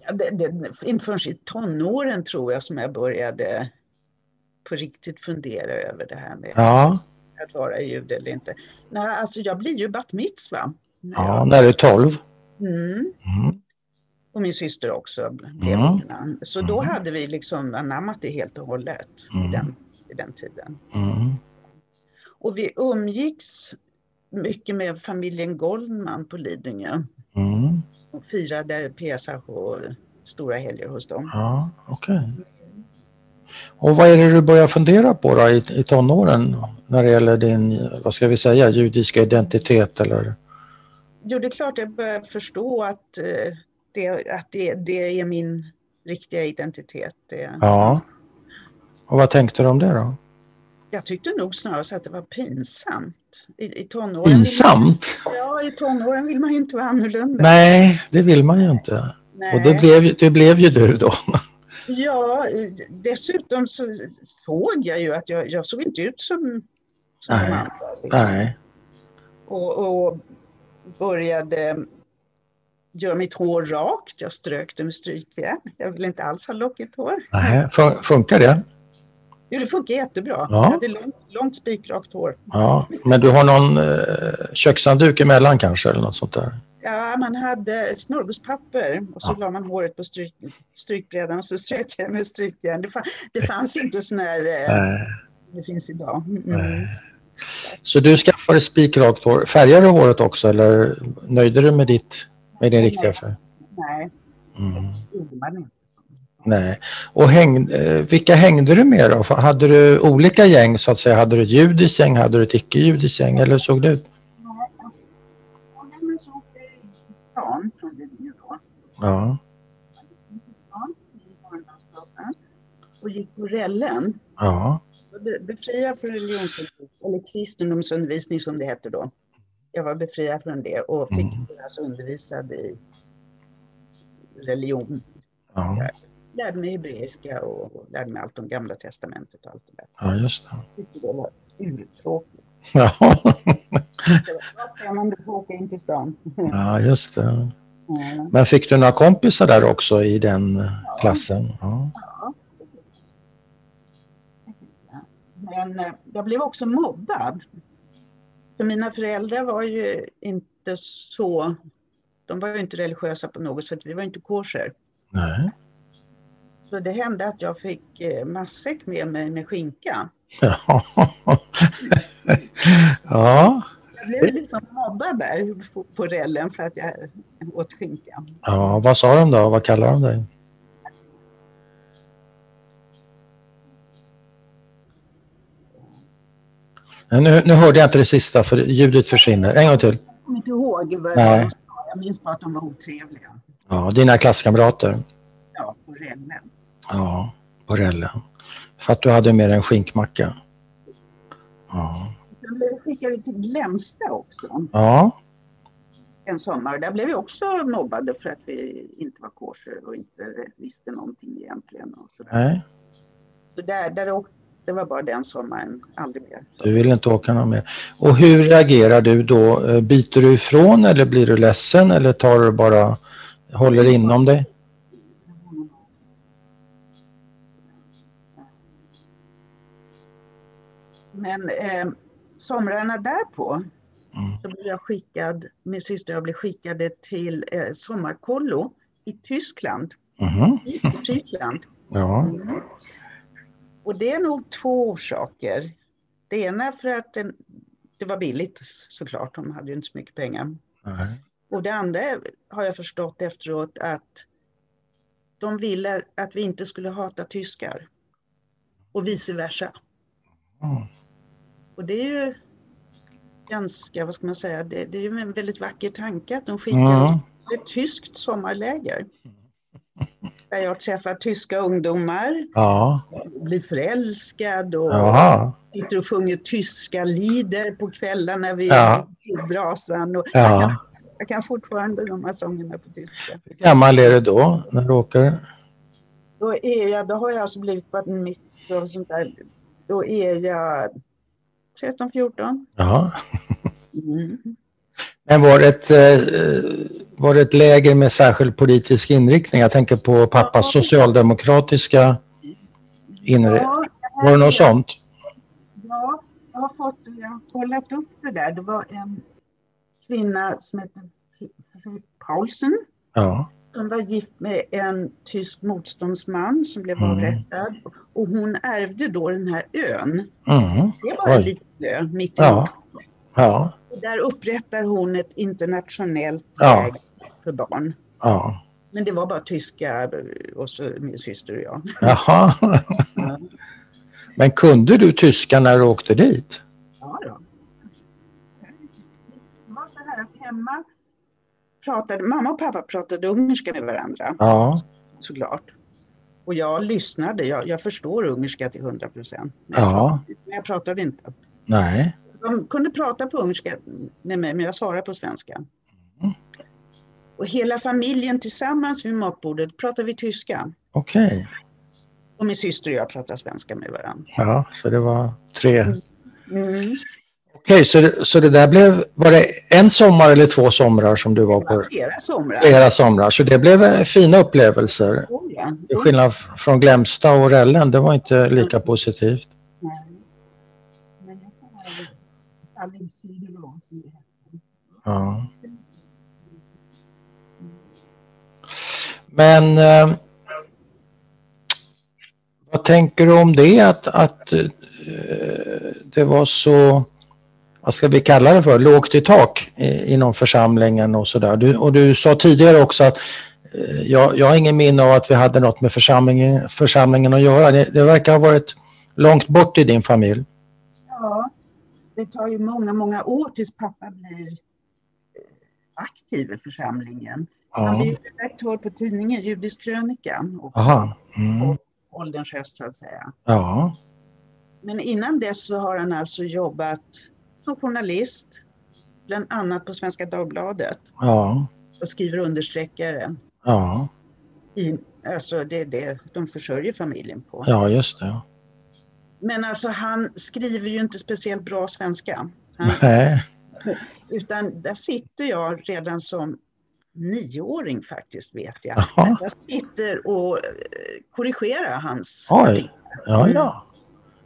Ja, det, det, inte förrän i tonåren tror jag som jag började på riktigt fundera över det här med Ja, att vara jude eller inte. Nej, alltså jag blir ju bat mitzva. ja när du är 12. Mm. Mm. Och min syster också blev Mm. innan. Så då Mm. hade vi liksom anammat det helt och hållet Mm. i, den, i den tiden. Mm. Och vi umgicks mycket med familjen Goldman på Lidingö Mm. och firade Pesach och stora helger hos dem. Ja, okej. Och vad är det du börjar fundera på då i, i tonåren när det gäller din, vad ska vi säga, judiska identitet eller? Jo, det är klart jag börjar förstå att, eh, det, att det, det är min riktiga identitet. Det, Ja. Och vad tänkte du om det då? Jag tyckte nog snarare att det var pinsamt. I, i tonåren Pinsamt? man, ja, i tonåren vill man ju inte vara annorlunda. Nej, det vill man ju inte. Nej. Och det blev, det blev ju du då. Ja, dessutom så såg jag ju att jag, jag såg inte ut som, som Nej. andra. Liksom. Nej. Och, och började göra mitt hår rakt. Jag strök det med strykjärn. Jag ville inte alls ha lockigt hår. Nej. Fun- Funkar det? Jo, det funkar jättebra. Ja. Jag hade långt, långt spikrakt hår. Ja. Men du har någon eh, kökshandduk emellan kanske eller något sånt där? Ja, man hade smörgåspapper och så Ja. la man håret på stryk, strykbrädan och så strök jag med strykjärn. Det, fann, det fanns inte sån här eh, det finns idag. Mm. Så du skaffade spikrakt hår. Färgade du håret också eller nöjde du med, ditt, med din riktiga färg? Nej, Mm. det gjorde man inte. Nej. Och häng, eh, vilka hängde du med då? Hade du olika gäng så att säga? Hade du ett judiskt gäng? Hade du ett icke-judiskt gäng? Eller hur såg det ut? Då. Ja. Och gick på rällen. Ja. Befriad från religionsundervisning, eller kristendomsundervisning som det hette då. Jag var befriad från det och fick Mm. alltså undervisad i religion. Ja. Jag lärde mig hebreiska och lärde mig allt om gamla testamentet och allt det där. ja, just det. Jag tyckte det var urtråkigt. Ja. Det var spännande att åka in till stan. ja, just det. Ja. Men fick du några kompisar där också i den eh, klassen? Ja. Men eh, jag blev också mobbad. För mina föräldrar var ju inte så, de var ju inte religiösa på något sätt, vi var inte kosher. Nej. Så det hände att jag fick eh, matsäck med mig med skinka. Ja. *laughs* ja. Jag blev liksom mobbad där på- rällen för att jag åt skinka. Ja, vad sa de då? Vad kallar de dig? Nej, Nu, nu hörde jag inte det sista för ljudet försvinner. En gång till. Jag kommer inte ihåg vad Nej. de sa. Jag minns bara att de var otrevliga. Ja, dina klasskamrater. Ja, på rällen. Ja, på rällen. För att du hade med dig en skinkmacka. Ja. Sen blev vi skickade till Glämsta också Ja, en sommar. Där blev vi också mobbade för att vi inte var kosher och inte visste någonting egentligen. Och sådär. nej. Så där, där åkte, det var bara den sommaren, aldrig mer. Så. Du vill inte åka någon mer. Och hur reagerar du då? Eh, Biter du ifrån eller blir du ledsen eller tar du bara, håller inom dig? Men eh, somrarna därpå Mm. så blev jag skickad, min syster och jag blev skickade till eh, sommarkollo i Tyskland, Mhm. i Friesland. Ja, Mm. Och det är nog två orsaker. Det ena för att det, det var billigt såklart, de hade ju inte så mycket pengar. nej. Och det andra har jag förstått efteråt att de ville att vi inte skulle hata tyskar. Och vice versa. Mm. Och det är ju ganska, vad ska man säga, det, det är ju en väldigt vacker tanke att de skickar Mm. ett tyskt sommarläger. *laughs* Där jag träffar tyska ungdomar, Ja, blir förälskad och jaha. sitter och sjunger tyska lieder på kvällarna vid Ja. brasan. Och jag, kan, Ja. jag kan fortfarande de här sångerna på tyska. Hur gammal är du då när du åker? Då, är jag, då har jag alltså blivit på mitt och sånt där. Då är jag 13, 14. Ja. Mm. Men var det, ett, eh, var det ett läger med särskild politisk inriktning? Jag tänker på pappas socialdemokratiska inriktning. Ja, Var det något sånt? Ja, jag har fått, jag har kollat upp det där. Det var en kvinna som hette Paulsen Ja. som var gift med en tysk motståndsman som blev Mm. avrättad. Och hon ärvde då den här ön. Mm. Det bara en liten ö mitt i Ja. Ja. Där upprättar hon ett internationellt Ja. läger för barn. Ja. Men det var bara tyska och så min syster och jag. Jaha. Men kunde du tyska när du åkte dit? Ja, då. Det var så här att hemma pratade, mamma och pappa pratade ungerska med varandra Ja. såklart. Och jag lyssnade, jag, jag förstår ungerska till 100 procent. Ja. Men jag pratade inte. Nej. De kunde prata på ungerska med mig, men jag svarade på svenska. Mm. Och hela familjen tillsammans vid matbordet pratade vi tyska. Okej. Och min syster och jag pratade svenska med varandra. Ja, så det var tre. Mm. Okej, så, det, så det där blev, var det en sommar eller två somrar som du var på? flera somrar. Flera somrar, så det blev eh, fina upplevelser. Oh, ja. Till skillnad från Glämsta och Rällen, det var inte lika positivt. Nej. Men jag sa det, Stalin Syderå, som det heter. Ja. Men eh, vad tänker du om det att, att eh, det var så, vad ska vi kalla det för, lågt i tak i, inom församlingen och sådär. Och du sa tidigare också att eh, jag, jag har ingen minne av att vi hade något med församlingen, församlingen att göra. Det, det verkar ha varit långt bort i din familj. Ja, det tar ju många, många år tills pappa blir eh, aktiv i församlingen. Han blev redaktör på tidningen Judisk krönika. också. Aha. Mm. Och ålderns höst så att säga. Ja. Men innan dess så har han alltså jobbat som journalist, bland annat på Svenska Dagbladet Ja. och skriver understreckare. Ja. I, alltså det är det de försörjer familjen på. Ja, just det. Men alltså han skriver ju inte speciellt bra svenska. Han, Nej. utan där sitter jag redan som nioåring faktiskt vet jag. Jag sitter och eh, korrigerar hans Oj. Ja, ja.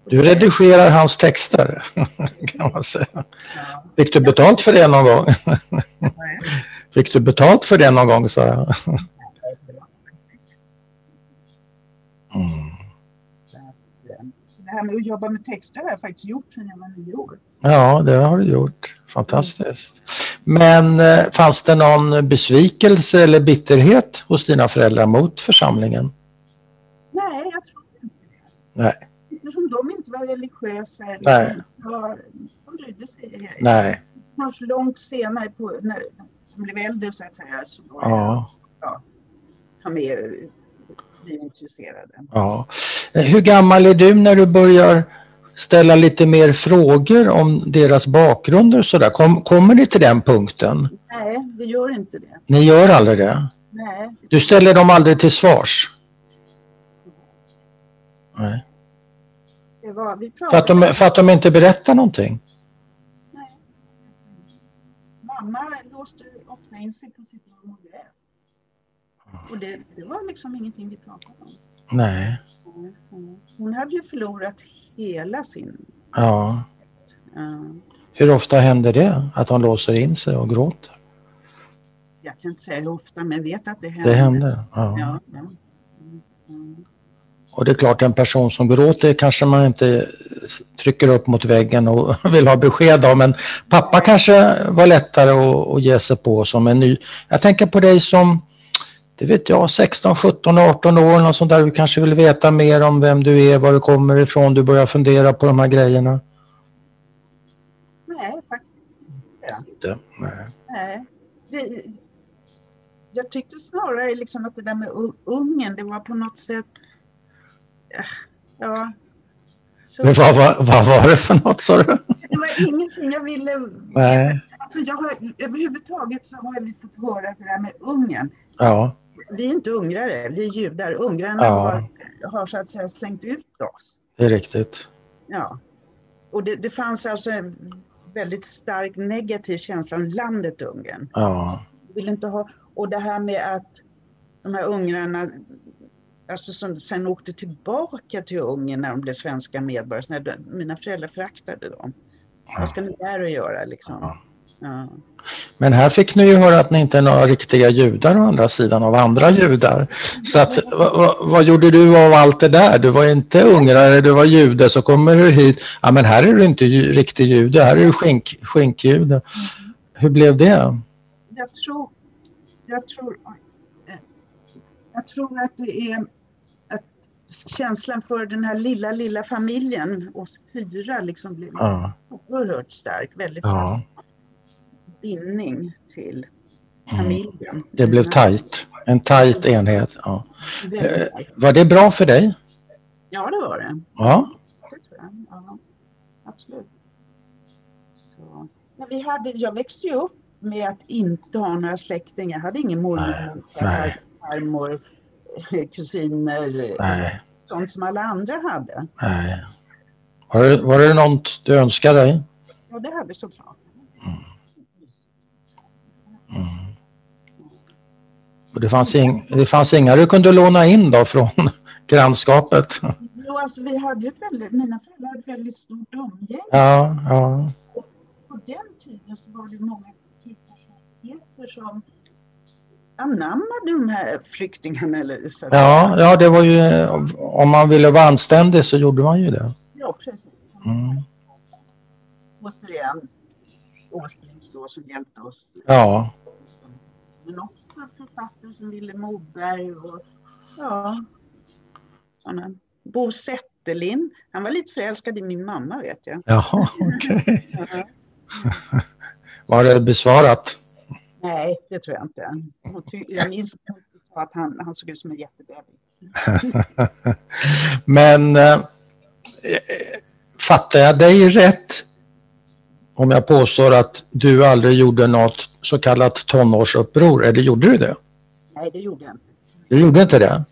Du redigerar hans texter, *laughs* kan man säga. Fick du betalt för det någon gång? *laughs* Fick du betalt för det någon gång, sa jag. Mm. Det här med att jobba med texter har jag faktiskt gjort sedan jag var nio år. Ja, det har du gjort. Fantastiskt. Men eh, fanns det någon besvikelse eller bitterhet hos dina föräldrar mot församlingen? Nej, jag tror inte det. Nej. Eftersom de inte var religiösa. eller Nej. var- De brydde sig. Nej. Först långt senare, på, när de blev äldre så att säga, så var Ja. de mer vi intresserade. ja. Eh, Hur gammal är du när du börjar ställa lite mer frågor om deras bakgrunder och sådär? Kom, kommer ni till den punkten? Nej, vi gör inte det. Ni gör aldrig det? Nej, Du ställer dem aldrig till svars? Nej. det var, vi För att, de, för att de inte berättar någonting? Nej. Mamma låste ofta in sig på sitt rum och grät. Och det, det var liksom ingenting vi pratade om. Nej. Mm. Hon hade ju förlorat hela sin... Ja. eh, Hur ofta händer det? Att de låser in sig och gråter? jag kan inte säga hur ofta, men vet att det händer. Det händer? Ja. Ja, ja. Mm. Och det är klart en person som gråter kanske man inte trycker upp mot väggen och *laughs* vill ha besked om. Men pappa kanske var lättare att, att ge sig på som en ny. Jag tänker på dig som, det vet jag, 16, 17, 18 år och sånt där. Du kanske vill veta mer om vem du är, var du kommer ifrån. Du börjar fundera på de här grejerna. Nej, faktiskt inte. Nej. Nej. Det, jag tyckte snarare liksom att det där med U- Ungern, det var på något sätt... eh, Ja. Så, vad, vad, vad var det för något sa du? det var ingenting jag ville... Nej. Alltså jag har, överhuvudtaget så har vi fått höra det där med Ungern. Ja, Vi är inte ungrare, vi är judar. Ungrarna Ja. har, har så att säga slängt ut oss. det är riktigt. Ja. Och det, det fanns alltså en väldigt stark negativ känsla om landet Ungern. Ja, Vill inte ha, och det här med att de här ungrarna alltså som sen åkte tillbaka till Ungern när de blev svenska medborgare. Så när de, mina föräldrar föraktade dem. Vad ska ni där och göra liksom? Ja. Men här fick ni ju höra att ni inte är några riktiga judar å andra sidan av andra judar. Så att, vad, vad, gjorde du av allt det där? Du var inte ungrare, du var jude, så kommer du hit. Ja, men här är du inte riktig jude, här är du skink, skinkjude. Hur blev det? Jag tror, jag tror, eh, jag tror att det är att känslan för den här lilla, lilla familjen, oss fyra, liksom blev Ja, oerhört stark. Väldigt Ja. Bindning till mm. familjen. Det blev tajt, en tajt enhet. Ja. stark. Var det bra för dig? Ja, det var det. Ja, Det tror jag. Ja, absolut. Så. Men vi hade, jag växte ju upp med att inte ha några släktingar. Jag hade ingen mormor, farmor, eh, *laughs* kusiner, nej, sånt som alla andra hade. nej. Var det, var det något du önskade dig? Ja, det hade vi såklart. Mm. Och det, fanns ing, det fanns inga du kunde låna in då från *laughs* grannskapet? Jo, alltså vi hade ju ett väldigt, mina föräldrar hade ett väldigt stort umgänge. Ja, ja, På den tiden så var det många personligheter som anammade de här flyktingarna. Eller så ja, ja, det var ju, om man ville vara anständig så gjorde man ju det. ja, precis. Mm. Återigen, Åsbrink då som hjälpte oss. Ja, Men också författare som Ville Moberg och ja, sådana. Bo Zetterlind, han var lite förälskad i min mamma vet jag. jaha, okej. *laughs* Ja. *laughs* Var det besvarat? Nej, det tror jag inte. Jag minns att han, han såg ut som en jättebebis. *laughs* Men eh, fattar jag dig rätt om jag påstår att du aldrig gjorde något så kallat tonårsuppror, eller gjorde du det? Nej, det gjorde jag inte. Du gjorde inte det?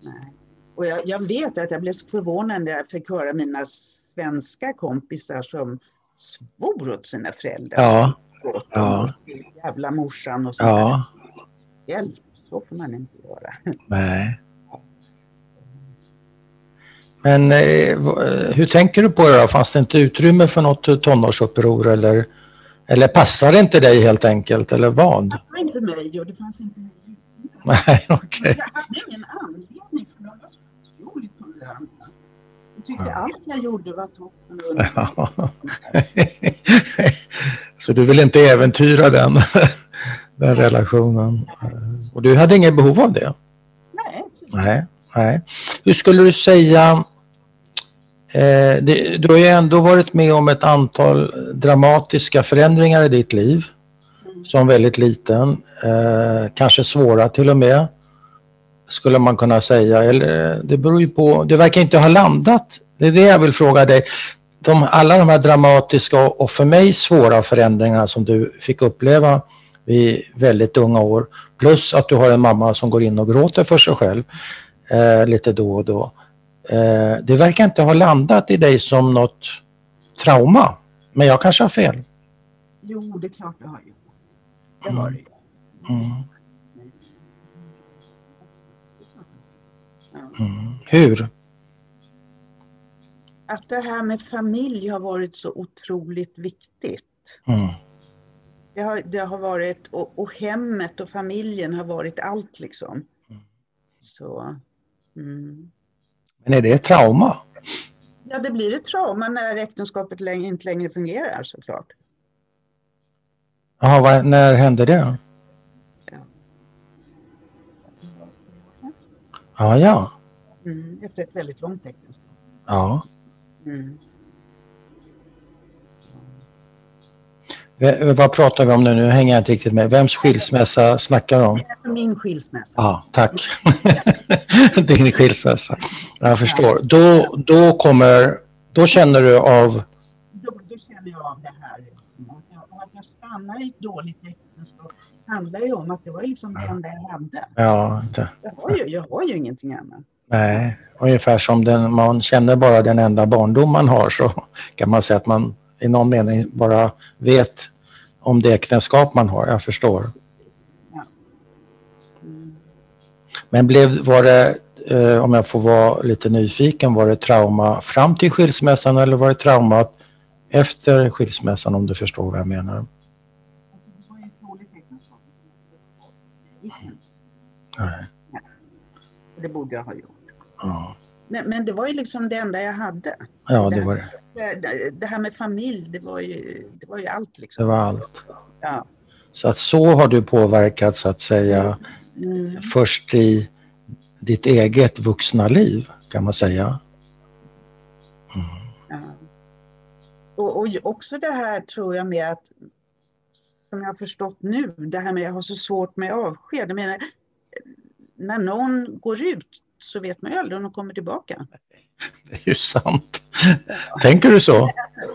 Nej. Och jag, jag, vet att jag blev så förvånad när jag fick höra mina svenska kompisar som svor åt sina föräldrar. Ja. ja. Jävla morsan och så. Ja. Hjälp, så får man inte göra. Nej. Men eh, hur tänker du på det då? Fanns det inte utrymme för något tonårsuppror eller, eller passar det inte dig helt enkelt eller vad? Det passar inte mig och det fanns inte *laughs* Nej, okej. Okay. Jag hade ingen anledning för de var så otroligt toleranta. Jag tyckte ja. allt jag gjorde var toppen. Ja. *laughs* så du vill inte äventyra den, *laughs* den relationen? Och du hade inget behov av det? Nej. Nej. Nej. Hur skulle du säga Eh, det, du har ju ändå varit med om ett antal dramatiska förändringar i ditt liv som väldigt liten, eh, kanske svåra till och med, skulle man kunna säga. Eller, det beror ju på, det verkar inte ha landat. Det är det jag vill fråga dig. De, alla de här dramatiska och för mig svåra förändringarna som du fick uppleva vid väldigt unga år, plus att du har en mamma som går in och gråter för sig själv eh, lite då och då. Eh, det verkar inte ha landat i dig som något trauma. Men jag kanske har fel. Jo, det är klart det har gjort. Det har det mm. Mm. Hur? Att det här med familj har varit så otroligt viktigt. Mm. Det, har, det har varit, och, och, hemmet och familjen har varit allt liksom. Mm. Så. Mm. Men är det ett trauma? Ja, det blir ett trauma när äktenskapet inte längre fungerar såklart. Jaha, när hände det? Ja, ja. ja. Mm, efter ett väldigt långt äktenskap. Ja. Mm. Vad pratar vi om nu? Nu hänger jag inte riktigt med. Vems skilsmässa snackar du om? Min skilsmässa. Ja, tack. *laughs* Din skilsmässa. Jag förstår. Då, då kommer, då känner du av... Då, då känner jag av det här. Att jag stannar i ett dåligt äktenskap handlar ju om att det var liksom det enda jag hade. Ja, det. Jag, har ju, jag har ju ingenting annat. Nej, ungefär som den, man känner bara den enda barndom man har så kan man säga att man i någon mening bara vet om det äktenskap man har. Jag förstår. Ja. Mm. Men blev, var det, eh, om jag får vara lite nyfiken, var det trauma fram till skilsmässan eller var det trauma efter skilsmässan om du förstår vad jag menar? Nej. Det borde jag ha gjort. Ja. Men, men, det var ju liksom det enda jag hade. Ja, det var det. Det, det här med familj, det var ju, det var ju allt. Liksom. Det var allt. Ja. Så att så har du påverkat så att säga mm. först i ditt eget vuxna liv kan man säga. Mm. Ja. Och, och också det här tror jag med att, som jag har förstått nu, det här med att jag har så svårt med avsked. Jag menar, när någon går ut så vet man ju aldrig om de kommer tillbaka. Det är ju sant. Tänker du så?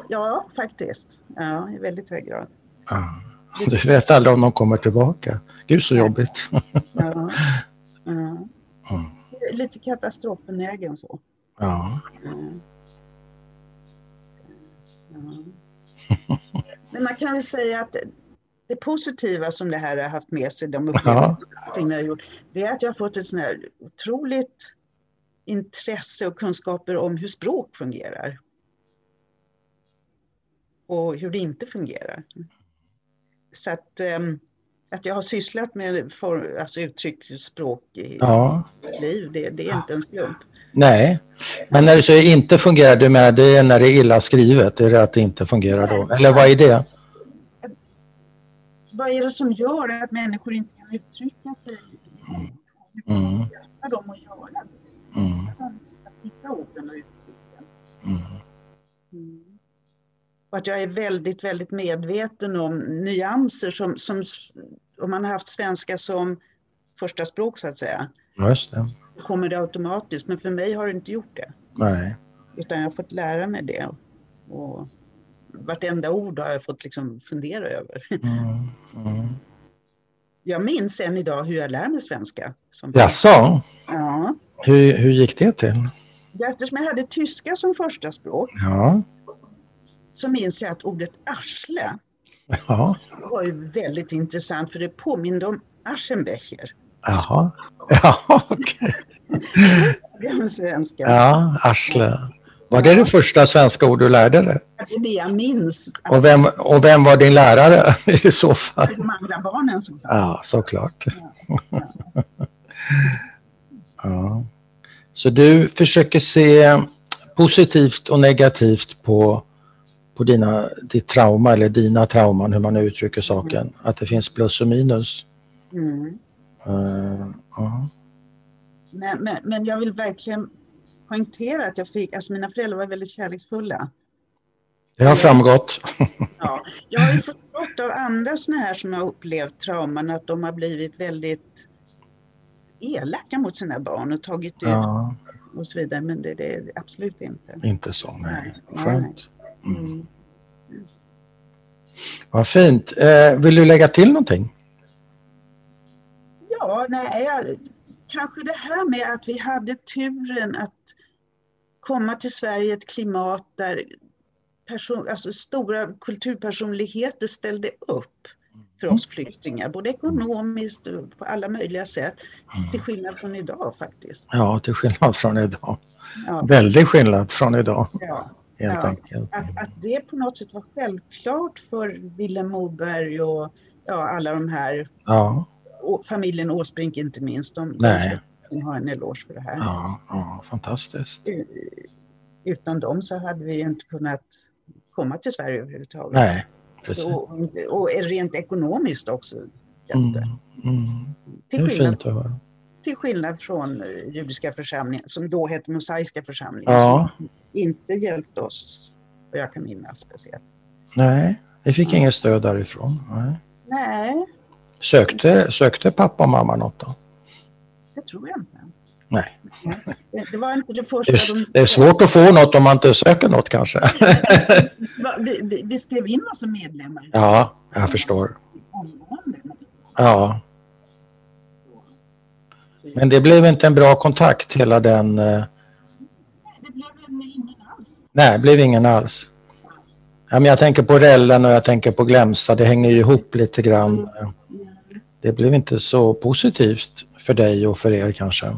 Ja, faktiskt. Ja, i väldigt hög grad. Ja. Du vet aldrig om de kommer tillbaka. Gud så jobbigt. Ja. ja. Mm. Lite katastrofbenägen så. Ja. ja. Men man kan väl säga att det positiva som det här har haft med sig, de upplevelser jag har gjort, det är att jag har fått ett sånt här otroligt intresse och kunskaper om hur språk fungerar. Och hur det inte fungerar. Så att, um, att jag har sysslat med for, alltså uttrycksspråk i ja. mitt liv, det, det, är inte en slump. Nej, men när du säger inte fungerar, du menar det är när det är illa skrivet, är det att det inte fungerar då? Eller vad är det? Vad är det som gör att människor inte kan uttrycka sig? Mm. Hjälpa dem att göra det. Mm. Att hitta orden och uttrycken. Mm. Och att jag är väldigt, väldigt medveten om nyanser som, som om man har haft svenska som första språk så att säga. Just det. Så kommer det automatiskt, men för mig har det inte gjort det. Nej. Utan jag har fått lära mig det. Och vartenda ord har jag fått liksom fundera över. Mm. Mm. Jag minns än idag hur jag lär mig svenska. Som Jaså? Ja. Hur, hur gick det till? Eftersom jag hade tyska som första språk Ja. så minns jag att ordet arsle Ja. var ju väldigt intressant för det påminde om Aschenbecher. Jaha. *laughs* Ja, okej. *laughs* Gammal svenska. Ja, arsle. Var det det första svenska ord du lärde dig? Det är det jag minns. Och vem, och vem var din lärare *laughs* i så fall? De andra barnen som Ja, såklart. *laughs* Ja. Så du försöker se positivt och negativt på, på dina, ditt trauma eller dina trauman, hur man nu uttrycker saken. Att det finns plus och minus. Mm. Uh, ja. Men, men, men jag vill verkligen poängtera att jag fick, alltså mina föräldrar var väldigt kärleksfulla. Det har framgått. *laughs* Ja, jag har ju förstått av andra sådana här som har upplevt trauman att de har blivit väldigt elaka mot sina barn och tagit ut Ja, och så vidare. Men det, det är absolut inte. inte så, nej. Nej, Skönt. Mm. Vad fint. Eh, vill du lägga till någonting? Ja, nej, jag, kanske det här med att vi hade turen att komma till Sverige i ett klimat där person, alltså stora kulturpersonligheter ställde upp för oss flyktingar, både ekonomiskt och på alla möjliga sätt. Till skillnad från idag faktiskt. Ja, till skillnad från idag. Ja, Väldig skillnad från idag, ja. helt Ja. enkelt. Att, att det på något sätt var självklart för Vilhelm Moberg och ja, alla de här, Ja, och familjen Åsbrink inte minst. De, Nej. Ska ha en eloge för det här. ja, ja fantastiskt. Utan dem så hade vi inte kunnat komma till Sverige överhuvudtaget. Nej, precis. Och, och rent ekonomiskt också. Mm, mm. Det Till, är skillnad, fint att höra. till skillnad från eh, judiska församlingen, som då hette Mosaiska församlingen, Ja, som inte hjälpte oss, vad jag kan minnas speciellt. nej, vi fick inget stöd därifrån. Nej. Nej, Sökte, sökte pappa och mamma något då? Det tror jag inte. Nej. Det, det var inte det Det första är, de... det är svårt att få något om man inte söker något kanske. *laughs* Vi, vi, vi skrev in oss som medlemmar. Ja, jag förstår. Ja, men det blev inte en bra kontakt hela den... eh, Det blev en, ingen alls. Nej, det blev ingen alls. Ja, men jag tänker på Rällen och jag tänker på Glämsta. Det hänger ju ihop lite grann. Det blev inte så positivt för dig och för er kanske.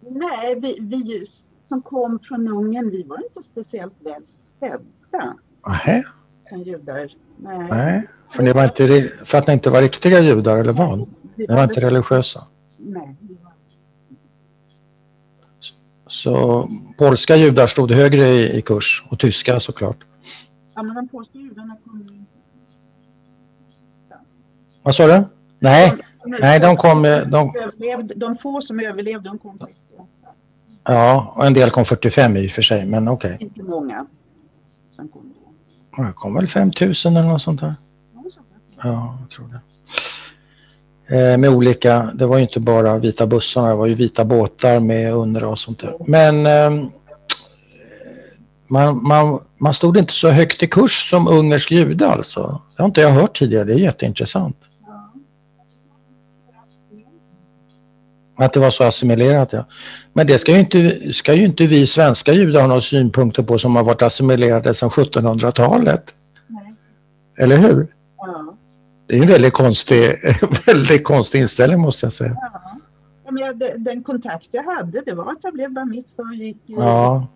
Nej, vi, vi som kom från Ungern, vi var inte speciellt väl sedda Nähä, som judar. Nej. nej. För, ni var inte, för att ni inte var riktiga judar eller vad? Ni var inte religiösa. Nej, Så polska judar stod högre i, i kurs och tyska såklart. Ja, men de polska judarna kom... Vad sa du? Nej, nej de kom... De, Överlevde, de få som överlevde, de kom 68. ja, och en del kom 45 i och för sig, men okej. Inte många som kom då. Det kom väl 5000 eller något sånt där. Ja, jag tror det. Eh, med olika, det var ju inte bara vita bussarna, det var ju vita båtar med under och sånt där. Men ehm, man, man, man stod inte så högt i kurs som ungersk jude alltså. Det har inte jag hört tidigare, det är jätteintressant. Att det var så assimilerat, ja. Men det ska ju inte, ska ju inte vi svenska judar ha några synpunkter på som har varit assimilerade sedan 1700-talet. Nej. Eller hur? Ja. Det är en väldigt konstig, *laughs* väldigt konstig inställning måste jag säga. Ja. Ja, men jag, den, kontakt jag hade, det var att jag blev bar mitzvah och gick, Ja,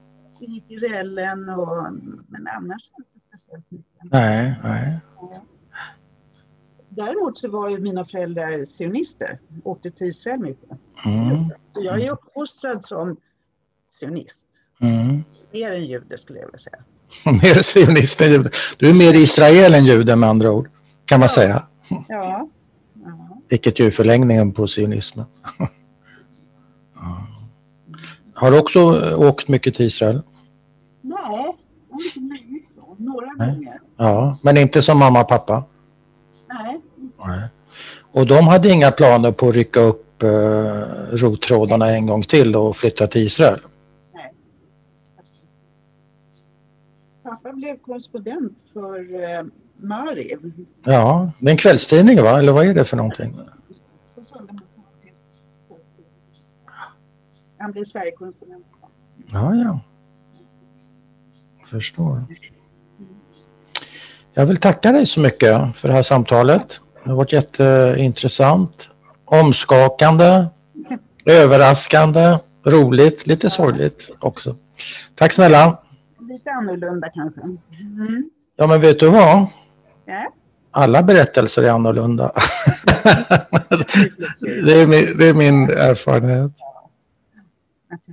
gick i rällen och... Men annars inte speciellt mycket. nej, nej. Däremot så var ju mina föräldrar sionister, åkte till Israel mycket. Mm, Så jag är uppfostrad som sionist, mm. mer än jude skulle jag vilja säga. *laughs* Mer sionist än jude. Du är mer Israel än jude med andra ord, kan man säga. Ja. ja. *laughs* Vilket ju är förlängningen på sionismen. *laughs* Ja. Har du också åkt mycket till Israel? Nej, jag har inte blivit så. några Nej. gånger. Ja, men inte som mamma och pappa. Nej. Nej. Och de hade inga planer på att rycka upp eh, rottrådarna en gång till och flytta till Israel? Pappa blev korrespondent för eh, Mariv. Ja, det är en kvällstidning va? Eller vad är det för någonting? Han blev Sverigekorrespondent. Ja, ja. Förstår. Jag vill tacka dig så mycket för det här samtalet. Det har varit jätteintressant, omskakande, överraskande, roligt, lite sorgligt också. Tack snälla. Lite annorlunda kanske. Mm. Ja, men vet du vad? Ja. Alla berättelser är annorlunda. *laughs* det, är min, det är min erfarenhet.